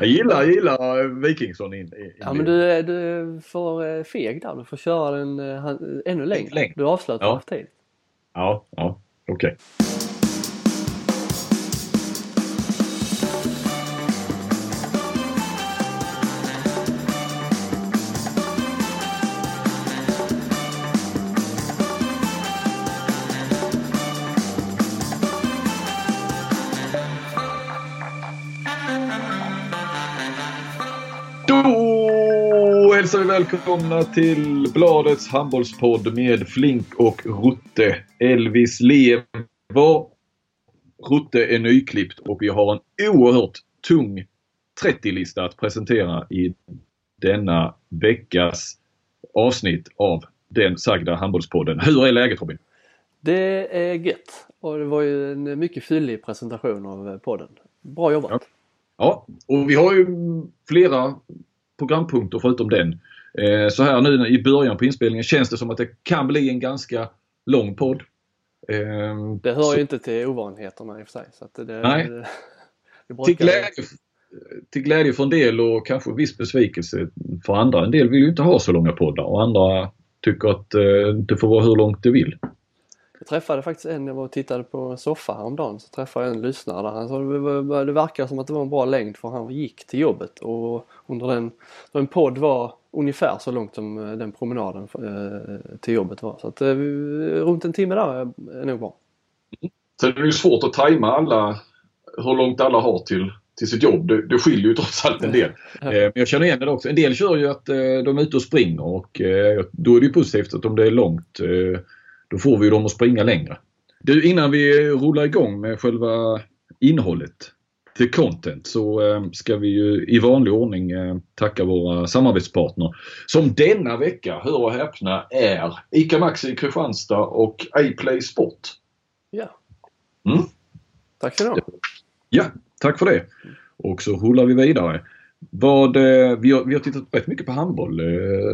Jag gillar, jag gillar Wikingsson in, in Ja men du, är- du är för eh, feg där. Du får köra den eh, han- ännu längre. längre. Du avslöt Ja. för tid. Ja, ja, okej. Då välkomna till Bladets handbollspodd med Flink och Rutte. Elvis lever. Rutte är nyklippt och vi har en oerhört tung 30-lista att presentera i denna veckas avsnitt av den sagda handbollspodden. Hur är läget Robin? Det är gött. Och det var ju en mycket fyllig presentation av podden. Bra jobbat. Ja. Ja, och vi har ju flera programpunkter förutom den. Eh, Så här nu i början på inspelningen känns det som att det kan bli en ganska lång podd. Eh, Det hör så- ju inte till ovanligheterna i och för sig. Så det, Nej. det, det till, glädje, till glädje för en del och kanske viss besvikelse för andra. En del vill ju inte ha så långa poddar och andra tycker att eh, det får vara hur långt det vill. Jag träffade faktiskt en, jag var och tittade på en soffa häromdagen, så träffade jag en lyssnare där. Han sa det, verkar som att det var en bra längd för han gick till jobbet och under den, så en podd var ungefär så långt som eh, den promenaden eh, till jobbet var. Så att eh, runt en timme där är nog bra. Sen är det ju svårt att tajma alla, hur långt alla har till, till sitt jobb. Det, det skiljer ju trots allt en del. Men jag känner igen det också. En del kör ju att de är ute och springer och då är det ju positivt att om det är långt då får vi dem att springa längre. Du, innan vi rullar igång med själva innehållet till content så eh, ska vi ju i vanlig ordning eh, tacka våra samarbetspartner som denna vecka, hör och häpna, är ICA Maxi i Kristianstad och iPlay Sport. Ja. Mm. Tack så du ha. Ja, tack för det. Och så rullar vi vidare. Vad, eh, vi, har, vi har tittat rätt mycket på handboll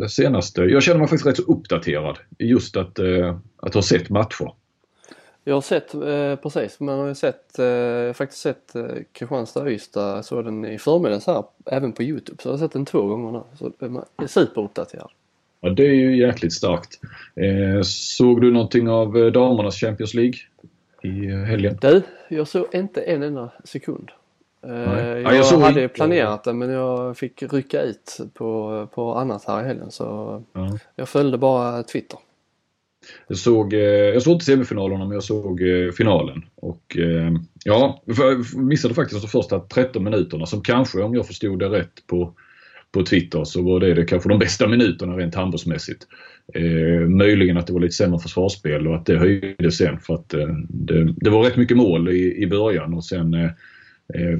senaste. Jag känner mig faktiskt rätt så uppdaterad just att, att ha sett matcher. Jag har sett, eh, precis, man har sett, eh, faktiskt sett eh, Kristianstad-Ystad, såg den i förmiddags här, även på Youtube. Så jag har sett den två gånger nu. Så man är superuppdaterad. Ja, det är ju jäkligt starkt. Eh, såg du någonting av eh, damernas Champions League i eh, helgen? Du, jag såg inte en enda sekund. Eh. Jag, Ja, jag hade inte- planerat det men jag fick rycka ut på, på annat här i helgen så Ja. jag följde bara Twitter. Jag såg, eh, jag såg inte semifinalerna men jag såg eh, finalen. Och eh, ja, jag missade faktiskt de första 13 minuterna som kanske, om jag förstod det rätt på, på Twitter, så var det, det kanske de bästa minuterna rent handbollsmässigt. Eh, möjligen att det var lite sämre försvarsspel och att det höjde sen för att eh, det, det var rätt mycket mål i, i början och sen eh,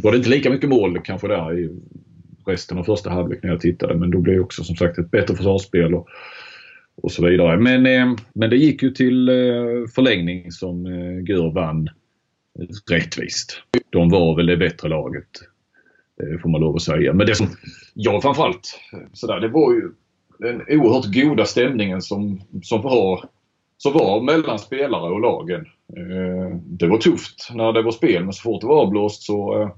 var det inte lika mycket mål kanske där i resten av första halvlek när jag tittade men då blev det också som sagt ett bättre försvarsspel. Och, och så vidare. Men, eh, men det gick ju till eh, förlängning som eh, Gör vann rättvist. De var väl det bättre laget. Får man lov att säga. Men det som jag framförallt sådär, det var ju den oerhört goda stämningen som, som, var, som var mellan spelare och lagen. Det var tufft när det var spel men så fort det var avblåst så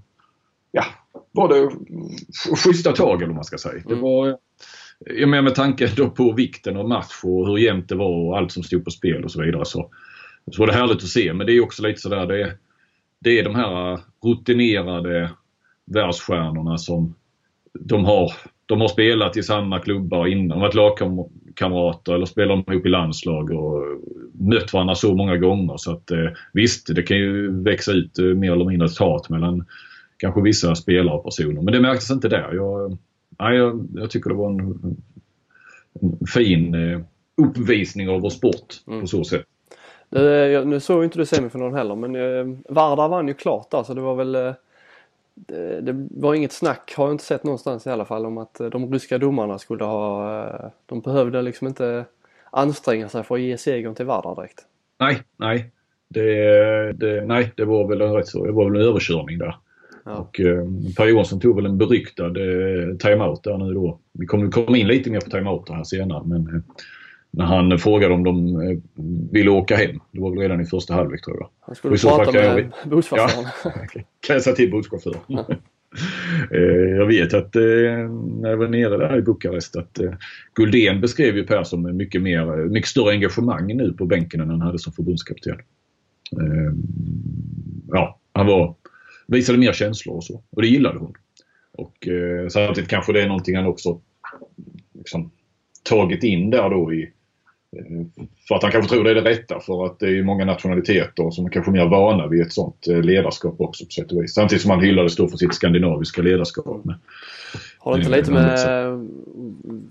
ja, var det schyssta tag eller vad man ska säga. Det Mm. var jag menar med tanke då på vikten av match och hur jämnt det var och allt som stod på spel och så vidare så, så var det härligt att se. Men det är också lite sådär det, är- det är de här rutinerade världsstjärnorna som de har, de har spelat i samma klubbar innan. De har varit lagkamrater eller spelat ihop i landslag och mött varandra så många gånger. Så att eh, visst, det kan ju växa ut eh, mer eller mindre ett hat mellan kanske vissa spelare och personer. Men det märktes inte där. Jag, nej, jag, jag tycker det var en, en fin eh, uppvisning av vår sport Mm. på så sätt. Eh, jag- Nu såg inte du semifinalen heller men eh, Vardar vann ju klart där så det var väl eh, det, det var inget snack, har jag inte sett någonstans i alla fall, om att eh, de ryska domarna skulle ha... eh, De behövde liksom inte anstränga sig för att ge segern till Vardar direkt. Nej, nej. Det, det, nej, det var väl en rätt så, det var väl en överkörning där. Ja. Och eh, Per Johansson tog väl en beryktad eh, timeout där nu då. Vi kommer komma in lite mer på timeouter här senare men eh, när han frågade om de eh, ville åka hem. Det var väl redan i första halvlek tror jag. Han skulle prata jag- med busschauffören. Kan jag säga till busschauffören. jag vet att när jag var nere där i Bukarest att Guldén beskrev ju Per som mycket, mer, mycket större engagemang nu på bänken än han hade som förbundskapten. Ja, han var, visade mer känslor och så. Och det gillade hon. Och samtidigt kanske det är någonting han också liksom, tagit in där då i Eh, för att han kanske tror det är det rätta för att det är många nationaliteter som är kanske mer vana vid ett sånt eh, ledarskap också på sätt och vis. Samtidigt som han hyllades då för sitt skandinaviska ledarskap. Men, har det inte lite med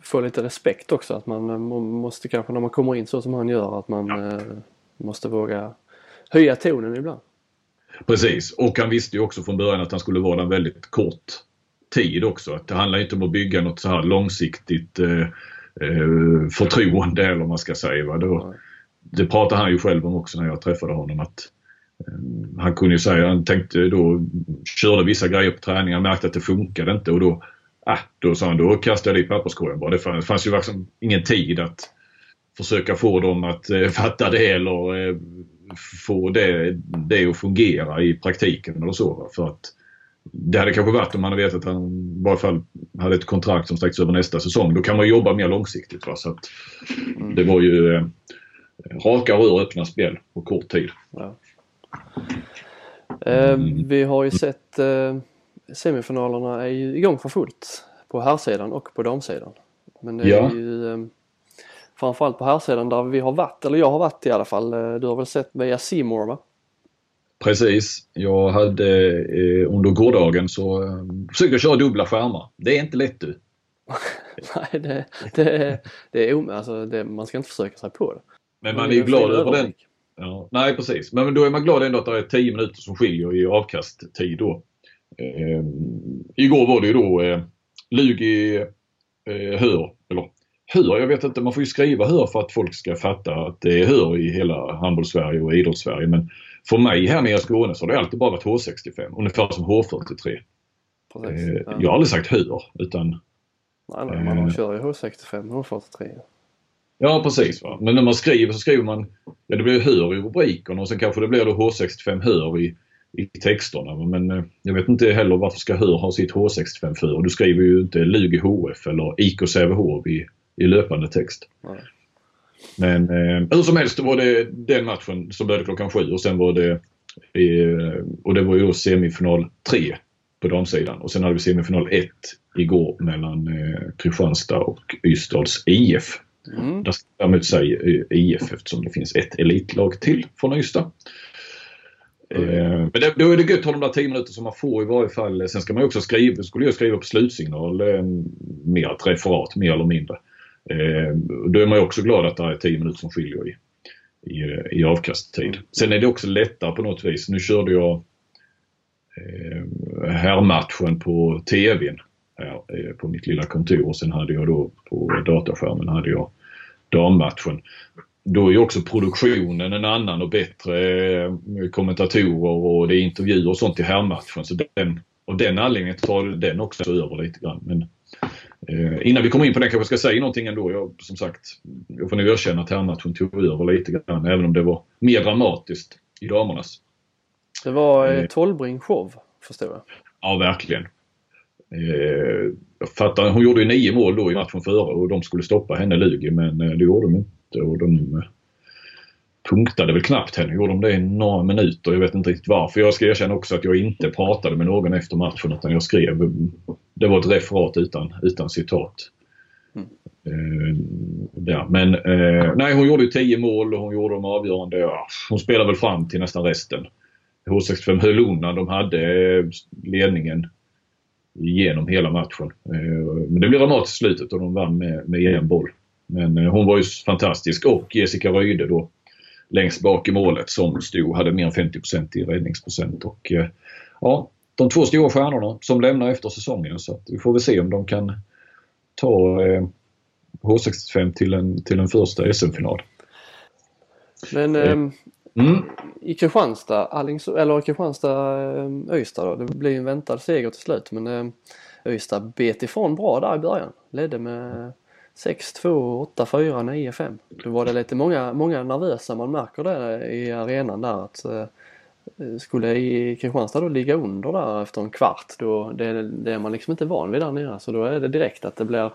få lite respekt också? Att man eh, måste kanske när man kommer in så som han gör att man ja. måste våga höja tonen ibland. Precis och han visste ju också från början att han skulle vara där väldigt kort tid också. Att det handlar inte om att bygga något så här långsiktigt eh, eh, förtroende eller vad man ska säga. Va? Då, det pratade han ju själv om också när jag träffade honom. att eh, Han kunde ju säga, han tänkte då, körde vissa grejer på träning, han märkte att det funkade inte och då, ah, då sa han, då kastade jag det i papperskorgen bara. Det fanns, fanns ju liksom ingen tid att försöka få dem att eh, fatta det eller eh, få det, det att fungera i praktiken eller så. För att det hade kanske varit om man hade vetat att han i varje fall hade ett kontrakt som sträcks över nästa säsong. Då kan man jobba mer långsiktigt. Va? Så att mm. Det var ju eh, raka rör öppna spel på kort tid. Ja. Eh, vi har ju sett eh, semifinalerna är ju igång för fullt på herrsidan och på damsidan. Men det är ja. ju eh, framförallt på herrsidan där vi har varit, eller jag har varit i alla fall. Eh, du har väl sett via Simor va? Precis. Jag hade eh, under gårdagen så eh, försökte jag köra dubbla skärmar. Det är inte lätt du. Nej, det, det, det är alltså, det, man ska inte försöka sig på det. Men man är ju glad över den. Ja, nej precis, men då är man glad ändå att det är 10 minuter som skiljer i avkasttid då. Eh, igår var det ju då eh, Lugi eh, Hör, eller Hör, jag vet inte, man får ju skriva Hör för att folk ska fatta att det är Hör i hela handbolls-Sverige och idrotts-Sverige. Men för mig här nere i Skåne så har det alltid bara varit H65, ungefär som H43. Precis, eh, ja. Jag har aldrig sagt hör utan... Nej, nej man eh, kör ju H65 H43. Ja precis. Va? Men när man skriver så skriver man, ja det blir hör i rubrikerna och sen kanske det blir då H65 hör i, i texterna. Men eh, jag vet inte heller varför ska hör ha sitt H65 för? Du skriver ju inte Lugi HF eller IK Sävehof i, i löpande text. Nej. Men eh, hur som helst, var det den matchen som började klockan sju och sen var det eh, och det var ju då semifinal 3 på damsidan och sen hade vi semifinal 1 igår mellan eh, Kristianstad och Ystads IF. Mm. Där ska jag däremot säga IF eftersom det finns ett elitlag till från Ystad. Mm. Eh, men det, då är det gött att ha de där 10 minuter som man får i varje fall. Sen ska man också skriva, skulle jag skriva på slutsignal eh, mer ett referat mer eller mindre. Eh, då är man ju också glad att det är 10 minuter som skiljer i, i, i avkasttid. Sen är det också lättare på något vis. Nu körde jag eh, herrmatchen på TVn här, eh, på mitt lilla kontor och sen hade jag då på dataskärmen hade jag dammatchen. Då är också produktionen en annan och bättre eh, kommentatorer och det är intervjuer och sånt i herrmatchen. Så den, och den anledningen tar den också över lite grann. Men Eh, innan vi kommer in på det kanske jag ska säga någonting ändå. Jag, som sagt, jag får nog erkänna att herrmatchen tog över lite grann även om det var mer dramatiskt i damernas. Det var eh, Tolbring show förstår jag. Ja, verkligen. Eh, jag fattar, hon gjorde ju nio mål då i matchen före och de skulle stoppa henne Lugi men eh, det gjorde de inte. Och de, eh, punktade väl knappt henne. Gjorde de det i några minuter. Jag vet inte riktigt varför. Jag ska erkänna också att jag inte pratade med någon efter matchen utan jag skrev. Det var ett referat utan, utan citat. Mm. Uh, ja, men uh, nej, hon gjorde ju 10 mål och hon gjorde dem avgörande. Ja, hon spelade väl fram till nästan resten. H65 höll undan. De hade eh, ledningen genom hela matchen. Men det blev dramatiskt i slutet och de vann med, med en boll. Men hon var ju fantastisk och Jessica Röjde då längst bak i målet som stod, hade mer än 50% i räddningsprocent. Och, eh, ja, de två stora stjärnorna som lämnar efter säsongen så att vi får väl se om de kan ta eh, H65 till en, till en första SM-final. Men eh, mm. i Kristianstad, Allings, eller Kristianstad Öysta då, det blir en väntad seger till slut men eh, Öysta bet ifrån bra där i början. Ledde med 6-2, 8-4, 9-5. Då var det lite många, många nervösa. Man märker det i arenan där att eh, skulle i Kristianstad då ligga under där efter en kvart då det, det är man liksom inte van vid där nere så då är det direkt att det blir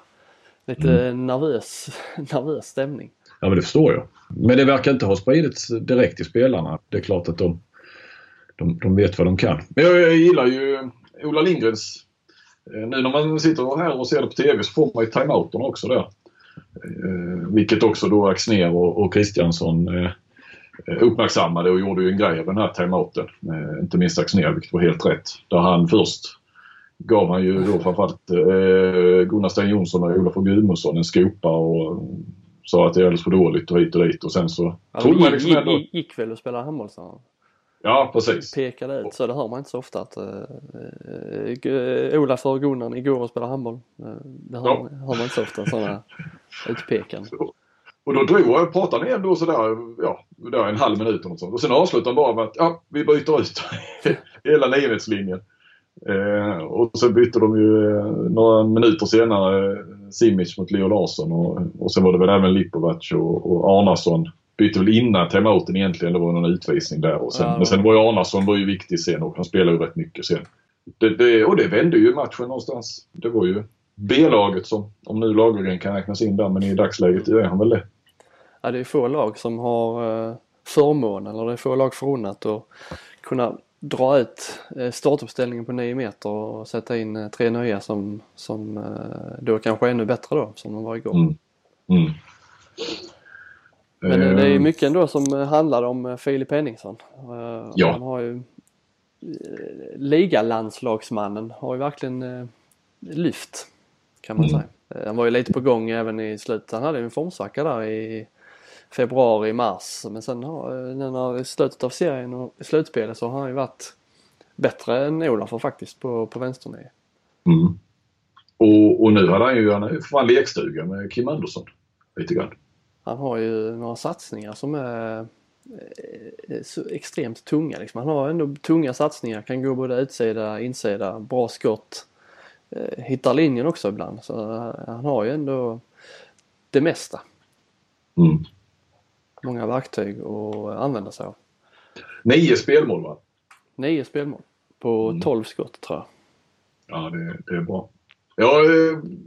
lite mm. nervös, nervös stämning. Ja men det förstår jag. Men det verkar inte ha spridits direkt till spelarna. Det är klart att de, de, de vet vad de kan. Men jag, jag gillar ju Ola Lindgrens nu när man sitter här och ser det på TV så får man ju timeouten också där. Eh, vilket också då Axner och, Kristiansson eh, uppmärksammade och gjorde ju en grej av den här timeouten. Inte minst Axner, vilket var helt rätt. Där han först gav han ju då framförallt eh, Gunnar Sten Jonsson och Olof Gudmundsson en skopa och sa att det är alldeles för dåligt och hit och dit och sen så... Ja, trodde man liksom gick, ändå... gick väl och spelade handboll sa Ja, precis. Pekade ut så det hör man inte så ofta att uh, Ola för Gunnar igår och spelade handboll. Uh, det hör, ja. hör man inte så ofta sådana utpekanden. Och då drog jag, pratade ni ändå sådär, ja, där en halv minut och sånt. Och sen avslutade han bara med att, ja, vi byter ut hela nyhetslinjen. Eh, och så bytte de ju eh, några minuter senare Simic mot Leo Larsson och, och sen var det väl även Lipovac och, och Arnason bytte väl innan timeouten egentligen. Det var någon utvisning där. Och sen, ja. Men sen var ju Arnason var ju viktig sen och han spelade ju rätt mycket sen. Det, det, och det vände ju matchen någonstans. Det var ju B-laget som, om nu Lagergren kan räknas in där, men i dagsläget är han väl det. Ja, det är få lag som har uh, förmånen, eller det är få lag förunnat att kunna dra ut uh, startuppställningen på 9 meter och sätta in uh, tre nya som, som då kanske är ännu bättre då, som de var igår. Mm. Mm. Men det är ehm. mycket ändå som handlar om eh, Filip Henningsson. Eh, ja. Han har ju eh, Ligalandslagsmannen har ju verkligen lyft kan man mm. säga. Han var ju lite på gång även i slutet. Han hade en formsvacka där i februari, mars. Men sen har, när i slutet av serien och i slutspelet så har han ju varit bättre än Olaf faktiskt på, på vänsternio. Mm. Och, och nu hade han ju, han är fan lekstuga med Kim Andersson. Lite grann. Han har ju några satsningar som är eh, så extremt tunga. Liksom. Han har ändå tunga satsningar, kan gå både utsida, insida, bra skott. Eh, hittar linjen också ibland. Så eh, han har ju ändå det mesta. Mm. Många verktyg att använda sig av. Nio spelmål va? Nio spelmål på mm. 12 skott tror jag. Ja det, det är bra. Jag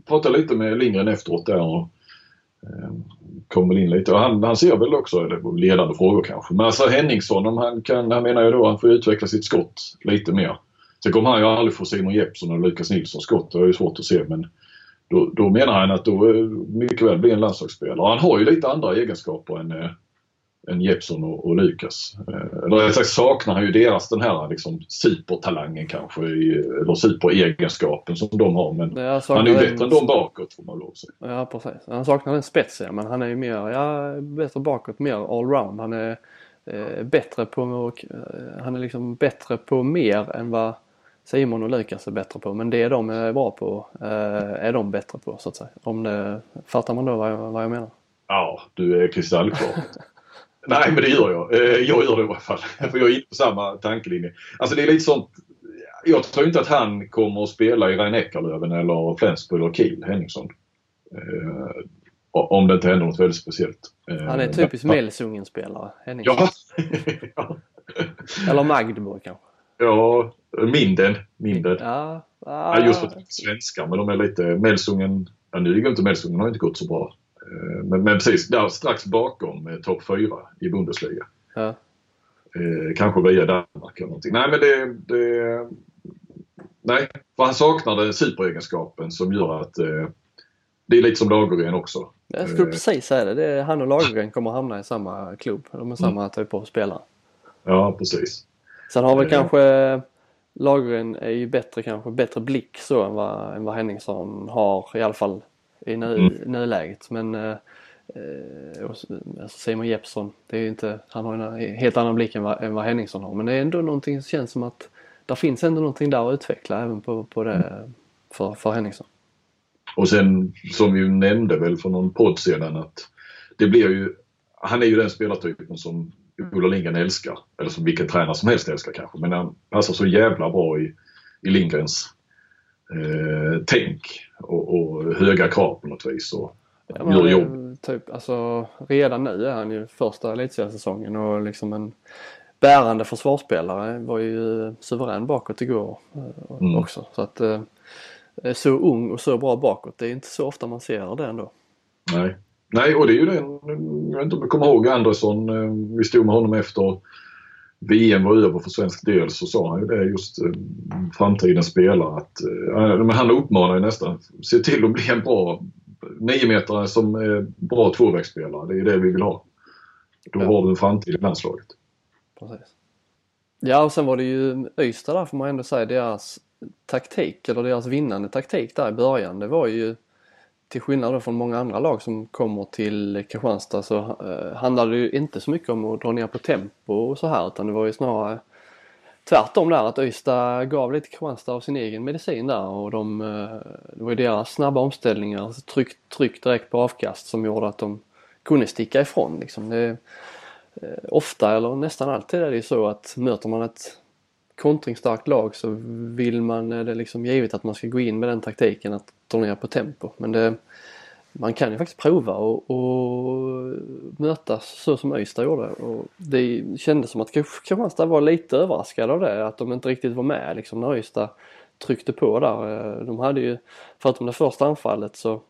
pratade lite med Lindgren efteråt där och Eh, kom väl in lite. Och han, han ser väl också, eller ledande frågor kanske. Men alltså Henningsson, om han, kan, han menar ju då att han får utveckla sitt skott lite mer. Sen kommer han ju aldrig få Simon Jeppsson och Lukas Nilssons skott. Det är ju svårt att se men då, då menar han att då eh, mycket väl blir en landslagsspelare. Han har ju lite andra egenskaper än, eh, än Jeppsson och, och Lukas. Eh, eller rätt sagt saknar han ju deras den här liksom supertalangen kanske, eller superegenskapen som de har. Men han är ju bättre än de bakåt får man lov att säga. Ja precis. Han saknar den spetsen men han är ju mer, ja bättre bakåt, mer allround. Han är eh, bättre på, eh, han är liksom bättre på mer än vad Simon och Lukas är bättre på. Men det de är bra på eh, är de bättre på så att säga. Om det, fattar man då vad jag, vad jag menar? Ja, du är kristallklar. Nej, men det gör jag. Eh, jag gör det i alla fall. För jag är inte på samma tankelinje. Alltså det är lite sånt. Jag tror inte att han kommer att spela i Rhein Eckerlöven eller Flensburg eller Kiel, Henningsson. Eh, om det inte händer något väldigt speciellt. Eh, han är typisk. Melsungen-spelare, Henningsson. Ja. eller Magdeburg kanske. Ja, Minden. Minden. Ja, ah. ja just för att de är svenskar, men de är lite Melsungen. Ja, nu går inte Melsungen har inte gått så bra. Eh, men, men precis där strax bakom eh, topp 4 i Bundesliga. Ja. Eh, kanske via Danmark eller någonting. Nej men det, det Nej, för han saknar den superegenskapen som gör att eh, det är lite som Lagergren också. Jag skulle precis säga det. det är, han och Lagergren kommer hamna i samma klubb. De är samma mm. typ av spelare. Ja, precis. Sen har väl eh. kanske Lagergren är ju bättre kanske, bättre blick så än vad, än vad Henningsson har i alla fall i nu, mm. nuläget. Men eh, eh alltså Simon Jeppsson, det är inte, han har en helt annan blick än vad, än vad Henningsson har. Men det är ändå någonting som känns som att där finns ändå någonting där att utveckla även på, på det för, för Henningsson. Och sen som vi nämnde väl för någon podd sedan att det blir ju, han är ju den spelartypen som Ola Lindgren älskar. Eller som vilken tränare som helst älskar kanske. Men han passar så jävla bra i, i Lindgrens eh, tänk och, och, höga krav på något vis. Och ja, gör jobb. Typ, alltså, redan nu är han ju första elitseriesäsongen och liksom en bärande försvarsspelare. Var ju suverän bakåt igår mm. också. Så att så ung och så bra bakåt, det är inte så ofta man ser det ändå. Nej. Nej, och det är ju den, jag vet inte om du kommer ihåg Andersson, vi stod med honom efter VM var över för svensk del så sa han ju det just eh, framtidens spelare att eh, men han uppmanar ju nästan se till att bli en bra niometare som är bra tvåvägsspelare. Det är det vi vill ha. Då ja. har du en framtid i landslaget. Precis. Ja och sen var det ju Ystad där får man ändå säga deras taktik eller deras vinnande taktik där i början. Det var ju till skillnad från många andra lag som kommer till Kristianstad så eh, handlade det ju inte så mycket om att dra ner på tempo och så här utan det var ju snarare tvärtom där att Öysta gav lite Kristianstad av sin egen medicin där och de, eh, det var ju deras snabba omställningar, alltså tryck, tryck direkt på avkast som gjorde att de kunde sticka ifrån liksom. Det, eh, ofta eller nästan alltid är det ju så att möter man ett kontringsstarkt lag så vill man, det liksom givet att man ska gå in med den taktiken att dra ner på tempo. Men det, man kan ju faktiskt prova och, och mötas så som Öysta gjorde. Och det kändes som att Kristianstad var lite överraskade av det, att de inte riktigt var med liksom när Öysta tryckte på där. Eh, de hade ju, förutom det första anfallet så,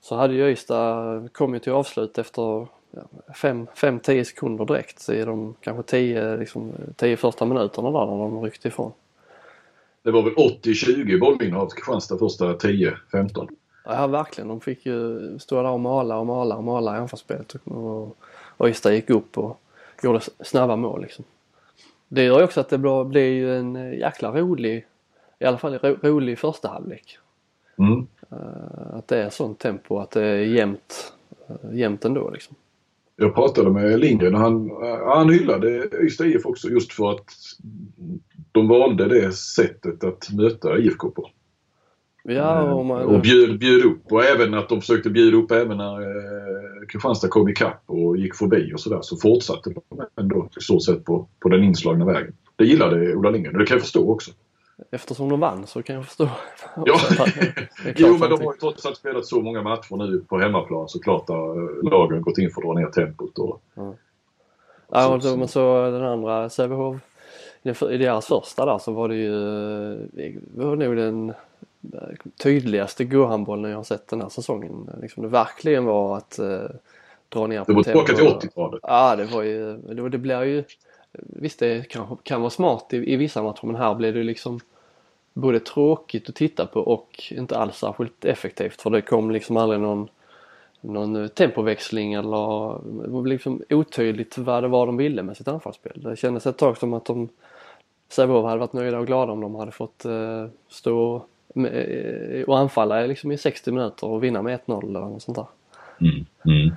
så hade ju Öysta kommit till avslut efter 5-10 sekunder direkt i de kanske 10 liksom, tio första minuterna där när de ryckte ifrån. Det var väl 80-20 bollinnehav Kristianstad första 10-15? Ja verkligen. De fick ju stå där och mala och mala och mala i anfallsspelet och, Ystad gick upp och gjorde snabba mål liksom. Det gör ju också att det blir ju en jäkla rolig, i alla fall ro, rolig första halvlek. Mm. Uh, att det är sånt tempo, att det är jämnt, uh, jämnt ändå liksom. Jag pratade med Lindgren och han, han hyllade Ystad IF också just för att de valde det sättet att möta IFK på. Ja, och, man... och bjöd, bjöd upp och även att de försökte bjuda upp även när eh, Kristianstad kom ikapp och gick förbi och sådär så fortsatte de ändå i stort sett på, på den inslagna vägen. Det gillade Ola Lindgren och det kan jag förstå också. Eftersom de vann så kan jag förstå. ja. jo men de har ju trots allt spelat så många matcher nu på hemmaplan så klart har eh, lagen gått in för att dra ner tempot. Och, mm. Ja, och så, men så den andra Sävehof i deras första där så var det ju det var nog den tydligaste gåhandbollen jag har sett den här säsongen. Liksom det verkligen var att eh, dra ner på Det var tillbaka till 80-talet. Ja det var ju, det, det blir ju Visst det kan, kan vara smart i, i vissa matcher men här blev det liksom både tråkigt att titta på och inte alls särskilt effektivt för det kom liksom aldrig någon någon tempoväxling eller det var liksom otydligt vad det var de ville med sitt anfallsspel. Det kändes ett tag som att de Sävehof hade varit nöjda och glada om de hade fått uh, stå med, och anfalla liksom i 60 minuter och vinna med 1-0 eller något sånt där. Mm. Mm.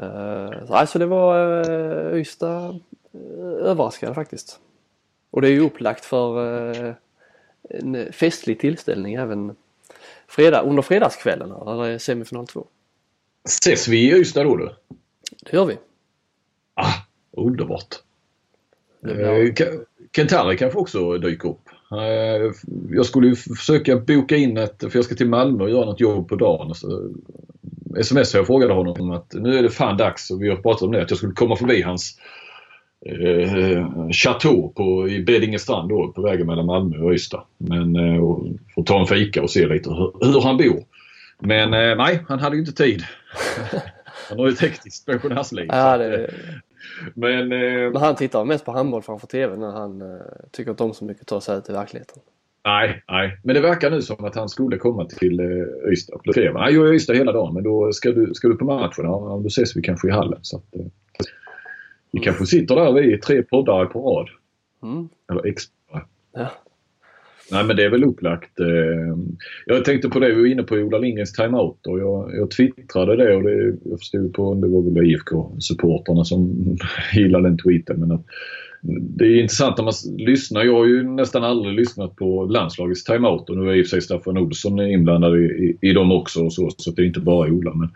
Uh, så alltså det var uh, Ystad överraskade faktiskt. Och det är ju upplagt för uh, en festlig tillställning även fredag, under fredagskvällen här, där det är semifinal 2. Ses vi i Ystad då du? Det gör vi. Ah, underbart. Eh, Kentari kanske också dyker upp. Eh, jag skulle ju försöka boka in ett, för jag ska till Malmö och göra något jobb på dagen. Så sms jag frågade honom om att nu är det fan dags och vi har pratat om det att jag skulle komma förbi hans eh, chateau på, i Beddingestrand då på vägen mellan Malmö och Ystad. Men eh, och få ta en fika och se lite hur, hur han bor. Men eh, nej, han hade ju inte tid. han har ju ett hektiskt pensionärsliv. Ja, det, men, eh, Men han tittar mest på handboll framför TV när han eh, tycker inte om så mycket att ta sig ut i verkligheten. Nej, nej. Men det verkar nu som att han skulle komma till eh, Ystad. Nej, jag är i Ystad hela dagen men då ska du, ska du på matchen. Ja, då ses vi kanske i hallen. Så att, eh, vi kanske sitter där vi tre poddar på rad. Mm. Eller extra. Ja. Nej men det är väl upplagt. Eh, jag tänkte på det, vi var inne på Ola Lindgrens timeout och jag, jag twittrade det och det, jag förstod på, det var väl IFK-supporterna som gillade den tweeten. Men att, det är intressant när man lyssnar. Jag har ju nästan aldrig lyssnat på landslagets timeout och nu är i och för sig Staffan Olsson inblandad i, i, i dem också och så, så det är inte bara Ola. Men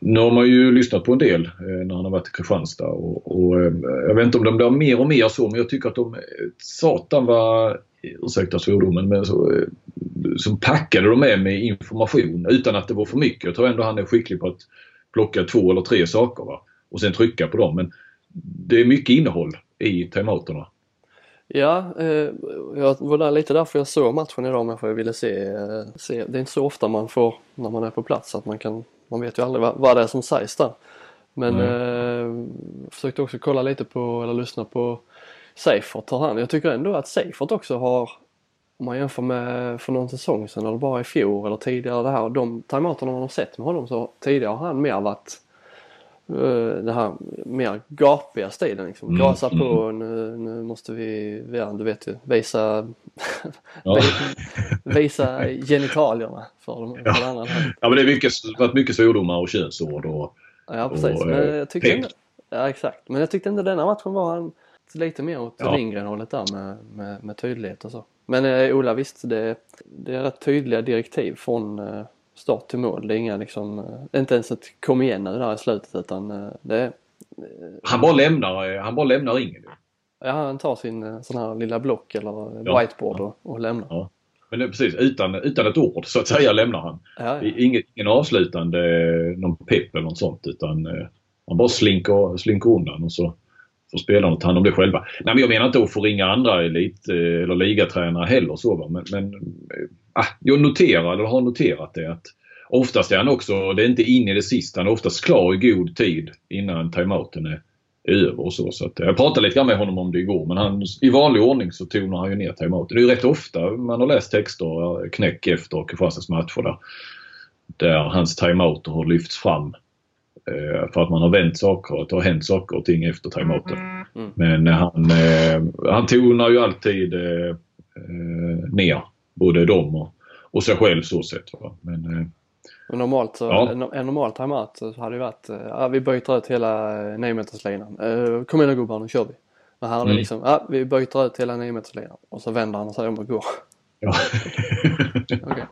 nu har man ju lyssnat på en del eh, när han har varit i Kristianstad och, och eh, jag vet inte om de blir mer och mer så men jag tycker att de satan var ursäkta svordomen, men så, eh, så packade de med med information utan att det var för mycket. Jag tror ändå han är skicklig på att plocka två eller tre saker va? och sen trycka på dem. Men det är mycket innehåll i timeouterna. Ja, eh, jag var där lite därför jag såg matchen idag men för jag ville se, eh, se. Det är inte så ofta man får när man är på plats att man kan, man vet ju aldrig vad, vad det är som sägs där. Men mm. eh, försökte också kolla lite på, eller lyssna på Seifert har han. Jag tycker ändå att Seifert också har, om man jämför med för någon säsong sedan eller bara i fjol eller tidigare det här, de timeouterna man har sett med honom så tidigare har han mer varit uh, det här mer gapiga stilen liksom. Mm. Gasa på, mm. nu, nu måste vi, ja, du vet ju, visa, ja. visa genitalierna för, för ja. andra. Ja men det har mycket, varit mycket svordomar och könsord och Ja precis, och, men jag eh, tyckte ändå, Ja exakt, men jag tyckte ändå denna matchen var han lite mer åt ja. Lindgren-hållet där med, med, med, tydlighet och så. Men eh, Ola visst, det, det är rätt tydliga direktiv från eh, start till mål. Det är inga liksom, eh, inte ens ett kom igen nu där i slutet utan eh, det är... Han bara lämnar, han bara lämnar ringen Ja, han tar sin sån här lilla block eller ja. whiteboard och, och lämnar. Ja. Men det precis utan, utan ett ord så att säga lämnar han. Ja, ja. Ingen, ingen avslutande någon pepp eller något sånt utan han bara slinker, slinker undan och så får spelarna ta hand om det själva. Nej, men jag menar inte att få ringa andra elit eller ligatränare heller så men, men äh, jag noterar, eller har noterat det att oftast är han också, det är inte in i det sista, han är oftast klar i god tid innan timeouten är över och så. så att, jag pratade lite grann med honom om det igår men han, i vanlig ordning så tonar han ju ner timeouten. Det är ju rätt ofta man har läst texter, knäck efter Kristianstads matcher där, där hans timeouter har lyfts fram eh, för att man har vänt saker och att det har hänt saker och ting efter timeouten. Mm. Men han, eh, han tonar ju alltid eh, ner både dem och, och sig själv så sett. Va? Men, men normalt så, ja. en, en normal timeout så hade det varit, ja, vi byter ut hela niometerslinan. Uh, kom igen gubbar nu kör vi. Men här är det mm. liksom, ja vi byter ut hela niometerslinan och så vänder han sig om och går. Ja. okay.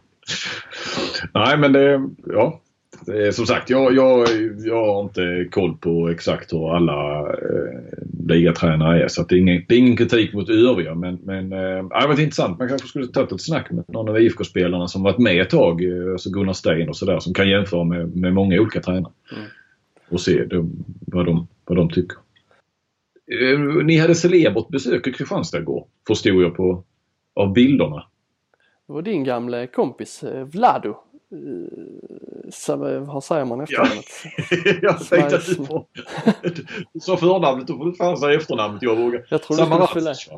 Nej men det, ja Eh, som sagt, jag, jag, jag har inte koll på exakt hur alla eh, ligatränare är så det, är ingen, det är ingen kritik mot övriga men, men eh, det har varit intressant. Man kanske skulle tagit ett snack med någon av IFK-spelarna som varit med ett tag, eh, alltså Gunnar Stein och sådär, som kan jämföra med, med många olika tränare. Mm. Och se de, vad, de, vad de tycker. Eh, ni hade celebert besök i Kristianstad igår, förstod jag på, av bilderna. Det var din gamla kompis eh, Vlado vad säger man efternamnet? Ja. jag tänkte att du får... Du sa förnamnet, då får du fan säga efternamnet jag vågar. Jag tror Samaracic.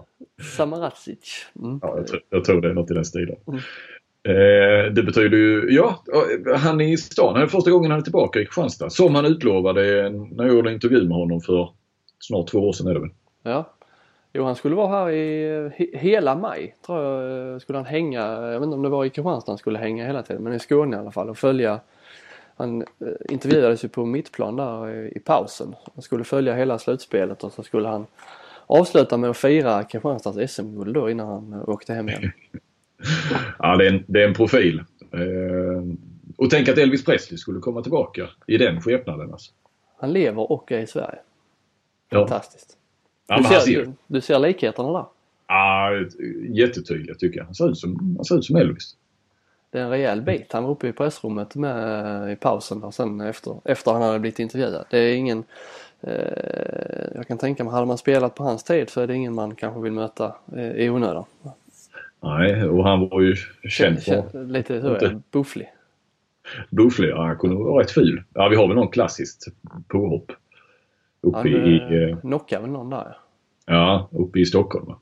Samaracic. Mm. Ja, jag tror, jag tror det är något i den stilen. Mm. Eh, det betyder ju, ja, han är i stan. Det är första gången han är tillbaka i Kristianstad. Som han utlovade när jag gjorde en intervju med honom för snart två år sedan är det väl. Ja. Jo, han skulle vara här i hela maj tror jag skulle han hänga. Jag vet inte om det var i Kristianstad han skulle hänga hela tiden men i Skåne i alla fall och följa. Han eh, intervjuades ju på mittplan där i pausen. Han skulle följa hela slutspelet och så skulle han avsluta med att fira Kristianstads SM-guld då innan han eh, åkte hem igen. ja, det är en, det är en profil. Eh, och tänk att Elvis Presley skulle komma tillbaka i den skepnaden alltså. Han lever och är i Sverige. Fantastiskt. Ja, du, ser. Du, du ser likheterna där? Ja, jättetydliga tycker jag. Han ser ut som, han ser ut som Elvis. Det är en rejäl bit. Han var uppe i pressrummet med i pausen och sen efter, efter han hade blivit intervjuad. Det är ingen eh, jag kan tänka mig, hade man spelat på hans tid så är det ingen man kanske vill möta eh, i onödan. Nej, och han var ju känd för... Lite så, ja, bufflig. Bufflig, ja. Han kunde vara rätt ful. Ja, vi har väl någon klassiskt påhopp. Uppe han, i... Eh, knockade väl någon där ja. uppe i Stockholm.